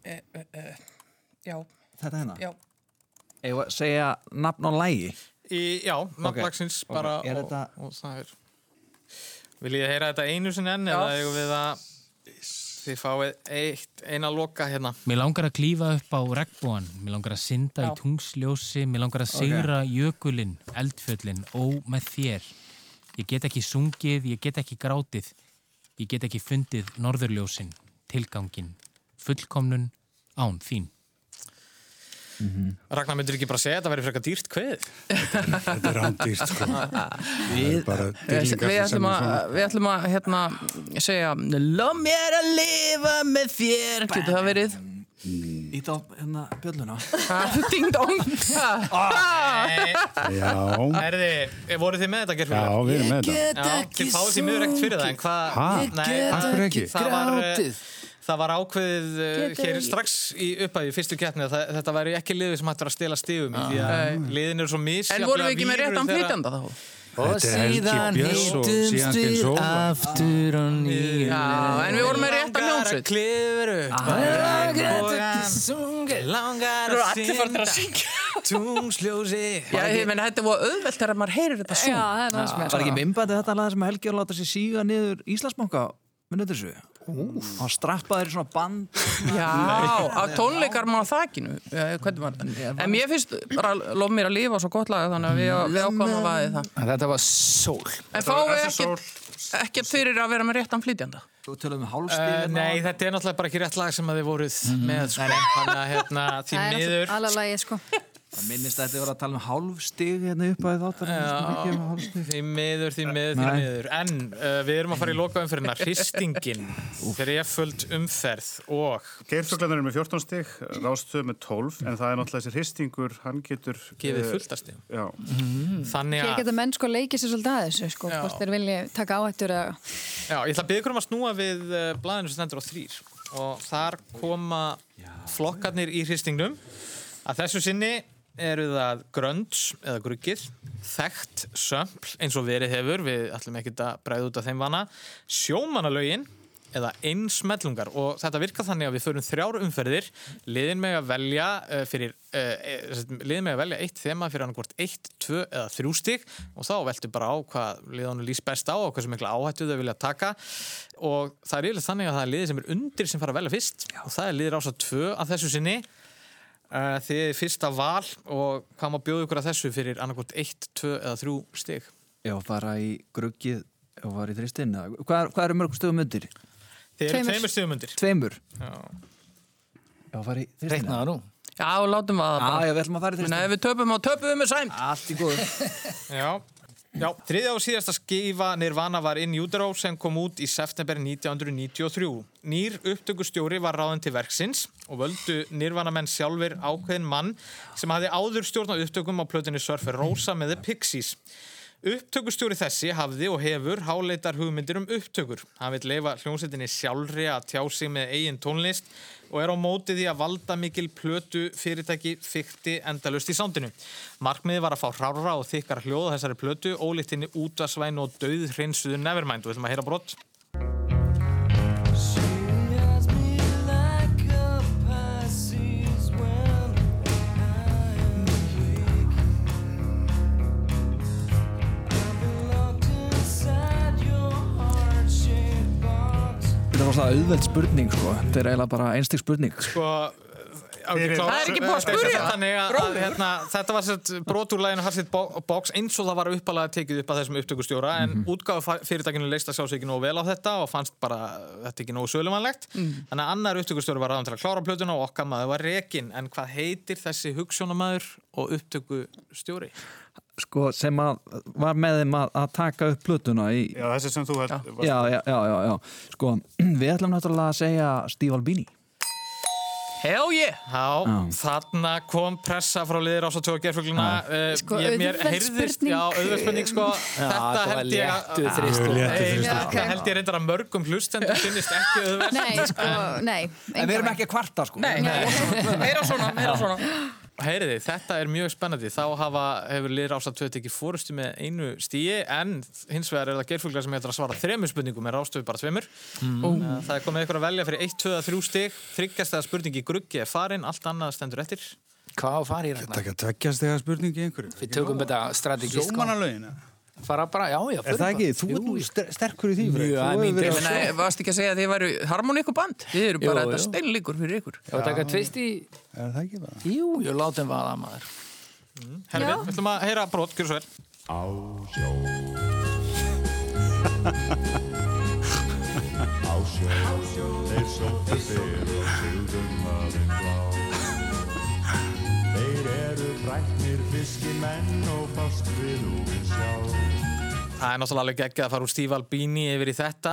Eh, eh, eh, Já, þetta hérna? já. Eða segja nafn og lægi? Í, já, nafnlagsins ok. bara Er og, þetta- og það er Vil ég heyra þetta einu sinni enn Já. eða eigum við að þið fáið eitt, eina loka hérna Mér langar að klífa upp á regnbúan, mér langar að synda í tungsljósi, mér langar að sigra jökulinn, eldfjöllin, ó með þér. Ég get ekki sungið, ég get ekki grátið, ég get ekki fundið norðurljósin, tilgangin, fullkomnun án þín. Ragnar myndir ekki bara segja að þetta væri frekar dýrt kveð Þetta er rándýrt sko. Það bara Við, við, ætlum að, svona við ætlum að hérna, segja Lóð mér að lifa með þér Getur það verið? Ít á hérna bjölluna. Ah, Ding dong Já, Erði, voru þið með þetta já, gerfuglega? við erum með þetta Já, þið fáið því mjög ekkert fyrir það en hvað ekki? Það var, eh. Það var ákveðið uh, Getur hér strax í upphæði fyrstu keppni að þetta væri ekki liðið sem hættur að stela stigum í því að liðin eru svo misjaflega En vorum við ekki með réttan flytjanda þá? Og síðan og hittumst við aftur og nýju. Já, en við vorum með réttan Langar að hljómsveit. klifra upp Langar að að synda Tungsljósi Já, ég meina, þetta var auðvelt þegar maður heyrir þetta Já, svo. Var ekki mimbandi þetta lag sem Helgi að láta sér síga niður Íslandsbanka minnur þessu? Hann strappaði svona band Já, á tónleikar maður þakkinu? En mér finnst bara lof mér að lifa svo gott lag þannig að við, við ákvæmum að vaði það En Þetta var sól. En sól. ekkert ekkert fyrir að vera með réttan flytjanda Þú tölum við Uh, hálfstíð nei, þetta er náttúrulega bara ekki rétt lag sem að þið voruð með sko. Þannig að hérna, því Það er miður alveg lagið sko. Það minnist að þetta var að tala um hálfstig hérna upp að þáttar Já, því miður, því miður, því miður. En uh, við erum að fara í lokaumferðina. Hristingin fyrir eföld umferð og Geirfuglarnir er með 14 stig, Rástöð með 12 en það er náttúrulega þessi hristingur, hann getur gefið eh, fullt að stíðum Já, Þannig að, geta menn sko leikið sér svolítið að þessu sko, hvort þeir vilja taka áhættur að já, ég ætla að byggja um að snúa við uh, blaðinu sem stendur á þrýr og þar koma flokkarnir í hristingnum að þessu sinni eru það grönds eða gruggið, þekkt sömpl eins og verið hefur við ætlum ekki að bræða út af þeim vana sjómanalögin eða einsmellungar og þetta virkar þannig að við förum þrjár umferðir liðin með að velja uh, fyrir uh, liðin með að velja eitt þema fyrir annarkvort eitt, tvö eða þrjú stig. Og þá veltu bara á hvað liðanum lýst best á og hversu mikla áhættu þau vilja taka. Og það er yfirlega þannig að það er liðið sem er undir sem fara að velja fyrst. Og það er liðir ásað tvö af þessu sinni uh, þið er fyrsta val og hvað má bjóða ykkur að þessu fyrir annarkvort eitt, tvö eða þrjú stig Já, fara í gruggið og fara í þristinn Hvað, hvað eru mörgum stöðum undir? Þið eru Tveimur. stigum undir Tveimur Já. Já, fara í þristinn Reiknaða nú. Já, látum það Já, já, við ætlum að fara í Nei, þristinn við töpum og töpum við með sæmt. Allt í góðu Já, já, þriðja og síðasta skifa Nirvana var In Utero sem kom út í september 1993. Nýr upptökustjóri var ráðin til verksins og völdu Nirvana menn sjálfur ákveðin mann sem hafði áður stjórn á upptökum á plötunni Surfer Rosa með The Pixies. Upptökustjóri þessi hafði og hefur háleitar hugmyndir um upptökur. Hann vil leifa hljómsveitinni sjálfri að tjá sig með eigin tónlist og er á móti því að valda mikil plötu fyrirtæki fykti endalust í sándinu. Markmiði var að fá hrára og þykkar hljóð á þessari plötu, ólíktinni útasvæn og döð hreinsuðu Nevermind. Og við ætlum að heyra brott. Var svona auðveld spurning, sko. Þetta er eiginlega bara einstík spurning. Sko, Fyrir- Það er ekki búið að spyrja. Þannig að, að hérna, þetta var sett brot úr læginu Harsit Box eins og það var uppalega tekið upp að þessum upptökustjóra en mm -hmm. fyrirtækinu leist að sjá sig ekki nógu vel á þetta og fannst bara þetta ekki nógu sölumanlegt. Þannig að annar upptökustjóri var ráðan til að klára plötuna og okkar maður var rekin en hvað heitir þessi hugssjónamaður og upptökustjóri? Sko, sem að var með þeim að, að taka upp plötuna í já þessi sem þú held Já, já, já, já, já Sko, við ætlum náttúrulega að segja Steve Albini. Hell yeah! Já, Já. þarna kom pressa frá liðir ás og tjóða gerfugluna uh, Sko, ég- mér heyrðist-. Já, auðveld spurning sko. Þetta þetta held ég að þristur. Þetta Já, held ég reyndar að mörgum hlustendur finnist ekki auðveld Nei, sko, nei En við erum ekki að kvarta, sko. Nei, meira svona, meira svona. Heyriði, þetta er mjög spennandi þá hafa, hefur liðir ás að tjóða ekki fórustu með einu stíi en hins vegar er það gerfuglar sem hefur að svara þremur spurningum en rástöfu bara tveimur mm. Það er komið ykkur að velja fyrir 1, 2, 3 stig þryggjast eða spurning í gruggi er farin allt annað stendur eftir Hvað á að fara í rækna? Takk að tveggjast þegar spurningi einhverju. Við tökum þetta strategist. sko. Fara bara, já, já. Er förum það ekki? bara. Þú Jú, ert sterkur í því. Freyr. Þú það er mín að Nei, varst ekki að segja að þið væru harmoníkuband? Þið eru bara Jú, þetta jú. steinlíkur fyrir ykkur. Já, taka tvist í... Er það ekki bara? Jú, jú, látum vaða maður. Herfi, við ætlum að heyra brot, gjör svo vel Á sjó Á sjó Þeir sóttu fyrr og sigðum hafinn blá Þeir eru fræknir fiskimenn og fast við úrin sjálf Það er náttúrulega alveg ekki að fara úr Steve Albini yfir í þetta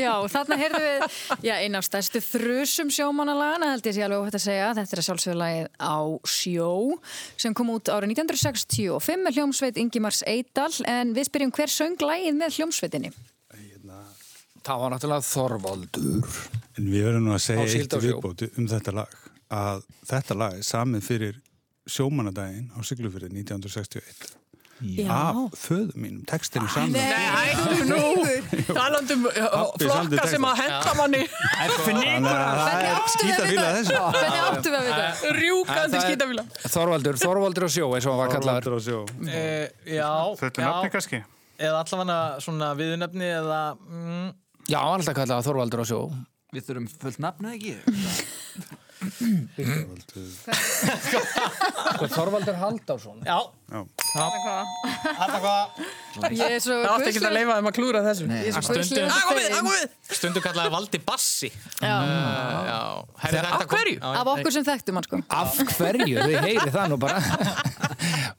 Já, þarna heyrðum við já, einn af stærstu þrusum sjómanalagana held ég sé alveg óhætt að segja. Þetta er sjálfsögulagið á sjó sem kom út árið 1965 með hljómsveit Ingimars Eidal en við spyrjum hver söng lagið með hljómsveitinni? Það var náttúrulega Þorvaldur. En við verðum nú að segja eitt viðbóti um þetta lag. Að þetta lag er samið fyrir sjómanadaginn á Siglufjörði 1961. Já. Af föðu mínum, textinu saman. Nei, hættu nú, talandum uh, flokka sem að henda manni Þannig að það er áttu við skýta að fíla vita? þessu. Hvernig áttu við að vita? rjúkandi skítafíla. Þorvaldur, Þorvaldur á sjó, eins og hann var kallaður. Þorvaldur á sjó. e, Já, Þetta er nafni kannski eða allavega svona viðunefni eða mm, Já, alltaf kallaður Þorvaldur á sjó. Við þurfum fullt nafn eða ekki? Sko, Þorvaldur Halldórsson. Já. Já. Ég er svo Það átti ekki að leifa þeim að klúra þessu Ég er svo Stundum- guðslega Ah, ah, kallaði Valdi Bassi. Já. Uh, já. Herri, Af hverju? Af okkur sem þekktum hann sko Af hverju? Þið heyri það nú bara.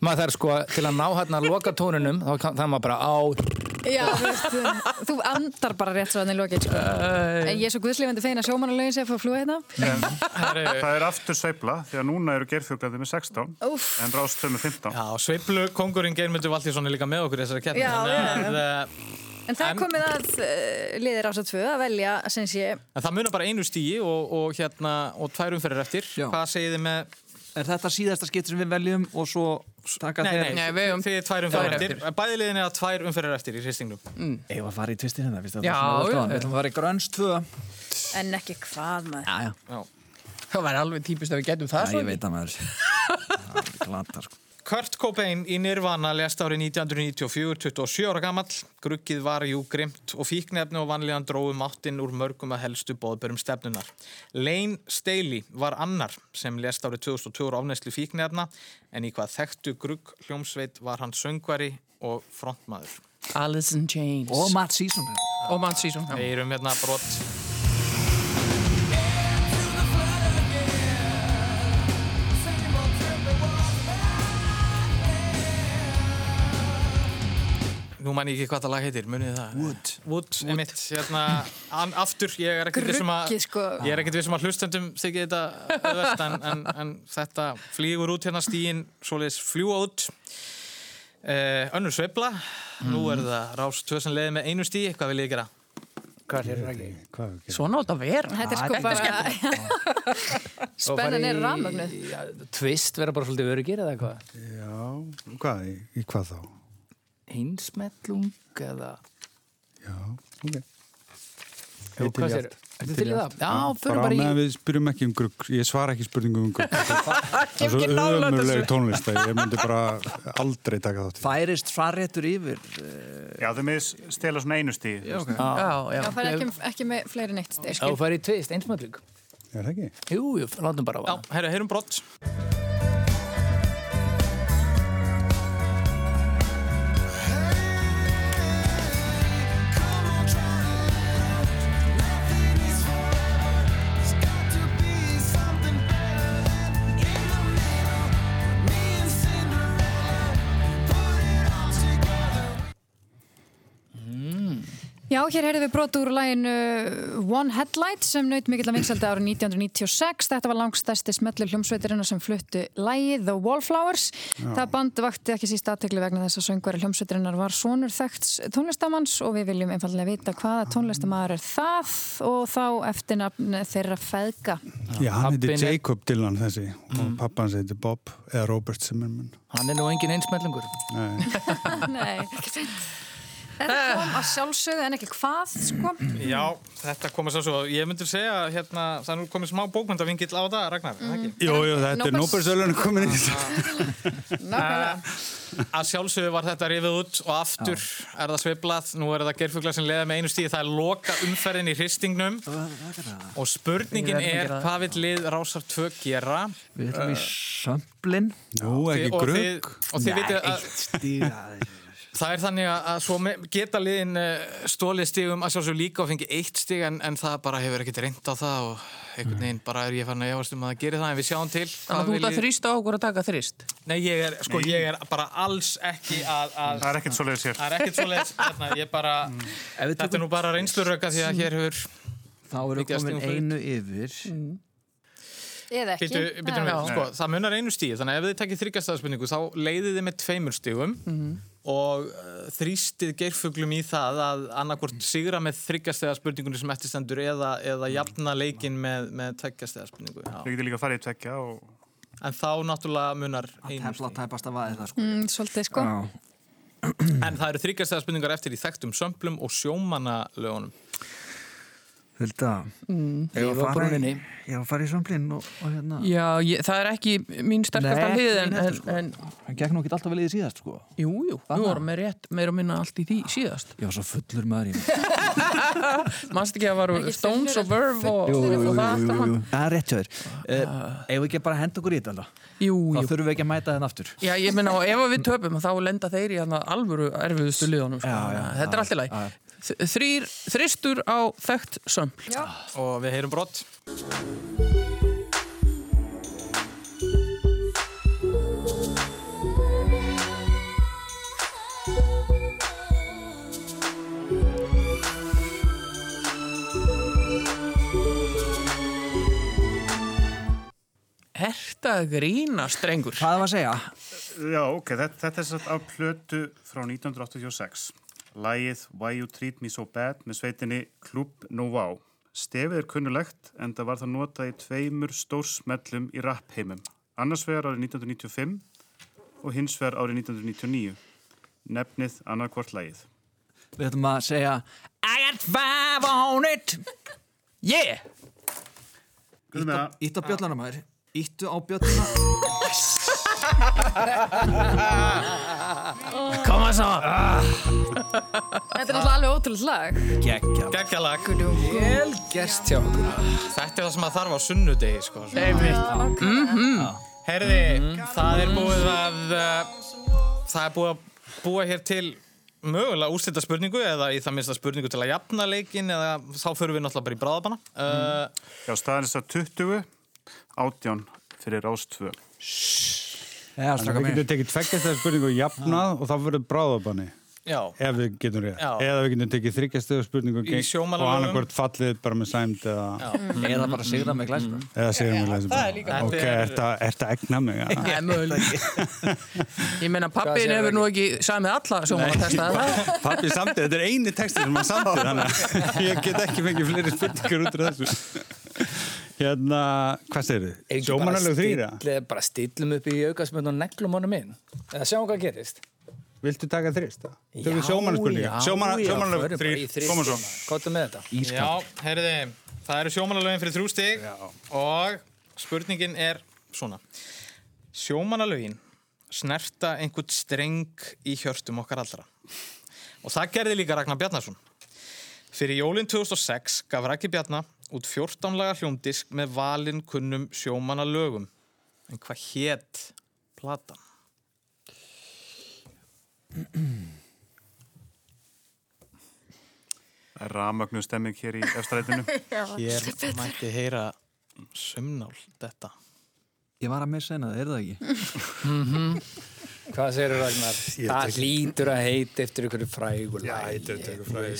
maður þarf sko, til að ná hérna að loka tónunum, þá þarf maður bara á... Já, þú veist, þú andar bara rétt svo hann í lokið sko. En ég er svo guðslefandi feina sjómanalögin sem fór flúið hérna Herri, Það er aftur sveifla því að núna eru gerfjöglaði með 16 Úff. en rástöð með 15. Já, sveiflu kongurinn Geirmundur Valtísson er líka með okkur í þessari keppni. Já, Þannig að, já. eh, En það er En- komið að uh, liðir ásað tvö að velja sem sé En það munar bara einu stíi og, og, hérna, og tvær umferðir eftir. Já. Hvað segið þið með... Er þetta síðasta skipt sem við veljum og svo taka þeir nei, Nei, við höfum þið tvær umferðir tvær eftir. Bæði liðin er að tvær umferðir eftir í hristingnum. Eða að fara í tvistin hérna, finnst þetta Já, svona já, óskáðan. já. Við ætlum að fara í gröns tvö. En ekki hvað maður Já, já. Já. Það væri alveg típist að við getum það Já, ég veit að maður. Það er glata, sko. Kurt Cobain í Nirvana lest árið 1994, 27 ára gamall. Gruggið var jú grimt og fíknefni og vanlíðan dróðu máttinn úr mörgum að helstu bóðbörum stefnunar. Lane Staley var annar sem lest árið 2002 ára ánæslu fíknefna en í hvað þekktu grugg hljómsveit var hann söngvari og frontmaður. Alice in Chains Og Matt Season. Og Matt Season já. Við erum hérna brott. Nú man ég ekki hvað það lag heitir, munið það? Wood. Wood, emitt, hérna, an, aftur, ég er ekkert vissum að, sko. ég er ekkert vissum að hlustendum þykir þetta öðvöld, en, en, en þetta flýgur út hérna stíin, svoleiðis fljúa út. Uh, önnur sveifla, nú er það Rás 2 sem leiði með einu stíi, hvað vil ég gera? Hvað er það ekki? Hvað ekki? Svona átt að vera Þetta er sko bara Spennan er rafmögnuð Tvist vera bara svolítið öryggir eða hvað? Já, hvað, í, í hvað þá? Einsmellung eða... Já, ok. Jú, hvað sér? Þetta til í það? Já, fyrir Bara bara meðan í... við spyrjum ekki um grugg, ég svara ekki spurningum um grugg. Það er svo ekki nálægt ömurleg þessu. tónlist að ég myndi bara aldrei taka þátt í. Færist farréttur yfir. Já, þau með stela svona einu stíð. Já, ok. Já, já, Já, það er ekki, ekki með fleiri neitt steg Já, fyrir í tvist, einsmellung. Er það ekki? Jú, jú, látum bara á Já, það. herru, heyrum brott. Já, hér heyrðum við brot úr læginu One Headlight sem naut mikill að vinsaldi árið 1996. Þetta var langstæsti smellur hljómsveitirina sem fluttu lægið The Wallflowers. Það band vakti ekki síst aðtekli vegna þess að söngveri hljómsveitirinnar var sonur þekkts tónlistamanns og við viljum einfallega vita hvaða tónlistamæður er það og þá eftir nafn þeirra feðga. Já, hann er- Jacob Dylan þessi og pappa hans heitir Bob eða Robert Zimmerman. Hann er nú engin einsmellungur. Nei. Nei, ekki fint. Þetta kom að sjálfsögðu en ekki hvað, sko. Já, þetta komið svo svo. Ég myndi segja, hérna, það er nú komið smá bókmyndavingill á það, Ragnar, mm. ekki? Jú, jú, þetta er Nóbersölun komin í. Nákvæmlega. Að sjálfsögðu var þetta rifið út og aftur er það sveiflað. Nú er það gerfugla sem leiða með einu stíði. Það er loka umferðin í hristingnum og spurningin að er hvað vil lið Rásar 2 gera? Við ætlum í. Nú, ekki og þið, grugg. og þið vitið að. Það er þannig að, að svo geta liðin uh, stólið stigum að sjálfsögðu líka og fengi eitt stig en, en það bara hefur ekkert reynd á það og einhvern veginn bara er ég fann að efast um að gerir það en við sjáum til Þannig að þú ert að þrýsta á okkur að taka þrýst Nei, ég er, sko, ég er bara alls ekki að, að Það er ekkert svoleiðis hér. Það er ekkert svoleiðis, hérna, ég bara, við þetta er tökum, nú bara reynsluröka því að hér hefur, þá erum að komin einu yfir. Eða ekki. býtu, býtu, Já. við, sko, það munar einu stíð, þannig að ef þið takkir þryggjastæðarspurningu þá leiðið þið með tveimur stígum og uh, þrýstið geirfuglum í það að annarkvort sigra með þryggjastæðarspurningunni sem eftir stendur eða, eða jafna leikin með, með tveggjastæðarspurningu. Þau getur líka farið í tvekja og En þá náttúrulega munar einu Tefla tæpast að vaði það sko. Mm, svolítið, sko. Já. En það eru þryggjastæðarspurningar eftir í þekktum sömplum og sjómanalögunum. Hulda, Mm. ég var að fara í, brúninni. ég var að fara í sömblin og, og hérna. Já, ég, það er ekki mín sterkasta hlið en, en, sko. en Hann gekk nú ekki alltaf vel í því síðast sko. jú, jú, við vorum með rétt meira og minna allt í því síðast Ég var svo fullur maður í mig. Manst ekki að varu Stones og Verve og, Jú, jú, jú, og það? Það er rétt hjá þér Ef við ekki bara henda okkur í þetta alltaf Jú, Þá þurfum við ekki að mæta þenn aftur Já, ég meina, og ef við töpum þá lenda þeir í hana alvöru erfiðustu liðunum sko. Já, já, Þetta er allt í lagi Þrýr, þristur á þekkt sömpl Og við heyrum brott Herta grína strengur Hvað var að segja? Já, ok, þetta, þetta er satt af plötu frá 1986. Lægið Why You Treat Me So Bad með sveitinni Club Nová. Stefið er kunnulegt en það var það notað í tveimur stórsmellum í rappheimum. Annars vegar árið 1995 og hins vegar árið 1999. Nefnið annarkvort lægið. Við ætlum að segja I got five on it Yeah! Það. Ítt á bjöllana maður Íttu á bjöllana Koma svo. Þetta er náttúrulega alveg ótrúlega lag. Gekkja Gekkjalag Vel gerst hjá okkur. Þetta er það sem að þarf á sunnudegi sko. Einmitt Mhm. Herði, það er búið að uh, það er búið að búa hér til mögulega úrstætta spurningu eða í það minnsta spurningu til að jafna leikin eða þá förum við náttúrulega bara í bráðabanna uh, Já, staðan er þess að 20, 18 fyrir Rás 2. Já, Þannig að við getum tekið tveggjast þessar spurningu jafnað og þá verður bráðabanni. Já. Ef við getum rétt. Eða við getum tekið þryggjastöðu spurningu Í og annarkvort fallið bara með sæmd eða... Eða bara sigra með glæsbjörn Eða segjum við læsum. það er líka Ok, Þetta er- að egna mig? ja? Ég meina pappin hefur nú ekki samið alla sjómanatesta það Pappi samtið, þetta er eini texti sem hann samtið ég get ekki fengið fleiri spurningar út af þessu Hérna, hvað segir þið? Sjómanalög þrýra? Bara stillum upp í aukasmönd og neglum honum inn. Eða sjáum hvað gerist. Viltu taka þrist? Já, Tökum sjómanarspurninga já, Sjómana, já, Sjómanalög förum bara í þrýr, koma svo Kottu með þetta. Já, herriði, það eru sjómannalögin fyrir þrjú stig og spurningin er svona Sjómannalögin snerta einhvern streng í hjörtum okkar allra og það gerði líka Ragnar Bjarnarsson Fyrir jólinn 2006 gaf Raggi Bjarnar út 14 laga hljómdisk með valin kunnum sjómannalögum en hvað hétt platan? Það er ramögnu stemming hér í efstrætinu. Hér mætti heyra sömnál þetta Ég var að missa eina, er það ekki? Hvað segir Ragnar? Það hlýtur að heita eftir einhverju frægur Já, þetta er tegur fræði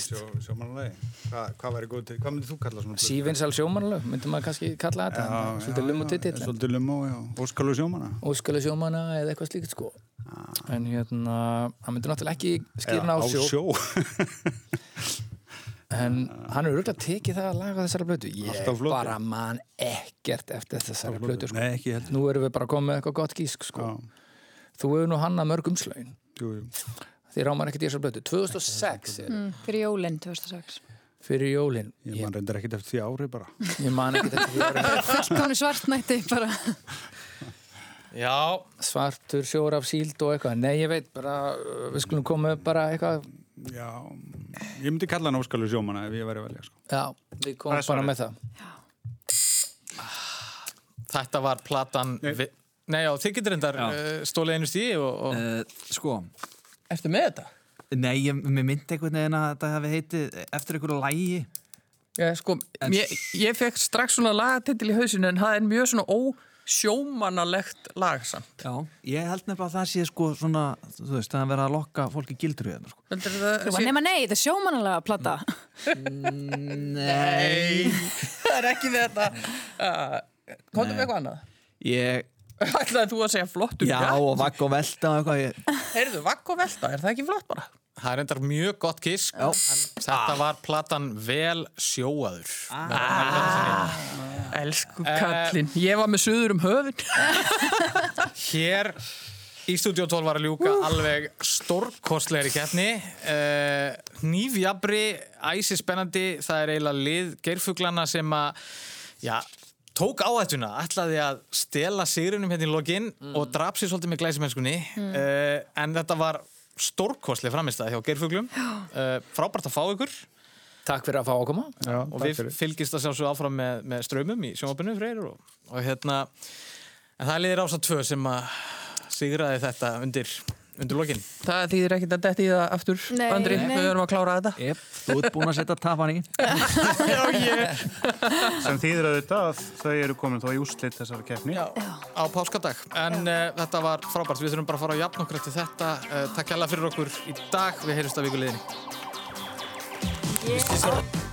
sjómanalögi Hvað hvað væri góð til, hvað myndir þú kalla svona? Sívinsal sjómanalög, myndum maður kannski kalla þetta Svolítið lumm og titill. Svolítið lummo, já. Óskalu sjómana Óskalu sjómana eða eitthvað slíkt sko. En hérna, hann myndi náttúrulega ekki skýrna á Á sjó, sjó. En hann er auðvitað tekið það að laga þessara blötu Ég bara man ekkert eftir þessara blötu sko. Nei, Nú erum við bara komið með eitthvað gott gísk sko. Já, Þú hefur nú hannað mörg umslögin. Jú, jú. Því rámar ekkert í þessara blötu 2006 er, Mm, fyrir jólinn 2006. fyrir jólin. Ég man reyndar ekkert eftir því ári bara. Ég man ekkert eftir því ári. Fullkomni svartnætti bara. Já, Svartur sjór af síld og eitthvað. Nei, ég veit bara, við skulum koma upp bara eitthvað. Já, ég myndi kalla hann óskalu sjómana ef ég væri velja sko. Já, við komum bara með það. Þetta var platan Nei, Vi Nei já, þið getur reyndar Já. uh, stólið einu stíði og, og Uh, sko, Ertu með þetta? nei, ég, mér myndi einhvern veginn að þetta hefði heitið eftir einhverju lægi Ég, sko, ég, ég fekk strax svona lagatitil í hausinu en það er mjög svona ósjómanalegt lag samt. Já, ég held nefnilega að það sé sko svona, þú veist, það er verið að lokka fólki gildur í þetta sko. Heldur það Þú var nema nei, þetta er sjómanalega plata. Nei það er ekki þetta. Uh, Komdu með eitthvað annað. Ég, Ætlaði þú að segja flottur já, og vagg og velta og eitthvað. Ég, Heyrðu, vakk og velta, er það ekki flott bara? það er reyndar mjög gott kisk en þetta var platan Vel sjóaður. Ah. Elsku kallinn. Ég var með suður um höfun. Hér í Studio 12 var að ljúka alveg stórkostlegri keppni. Uh, Nýfjabri, æsi spennandi það er eiginlega lið geirfuglana sem að já, tók áhættuna, ætlaði að stela sigrunum hérna í lokin og draf sér svolítið með glæsimennskunni. Uh, en þetta var stórkostleg framistæð hjá geirfuglum. Uh, frábært að fá ykkur. Takk fyrir að fá að koma. Já, og við fylgist að sjálfsög áfram með, með strömmum í sjónvapinu freyr og, og hérna en það er liðir ása tvö sem að sigraði þetta undir, undir lokin. Það þýðir ekkert að detti í það aftur, Nei, Andri, nei. við verðum að klára þetta. Yep, þú ert búin að setja tapan í. Sem þýðir að þetta þau eru komin þá í úrslit þessara keppni. Já. á páskadag. En uh, þetta var frábært, við þurfum bara að fara að jafn okkur eftir þetta. Uh, takk hjá fyrir okkur í dag, við heyrjumst að vikuleginni Yeah.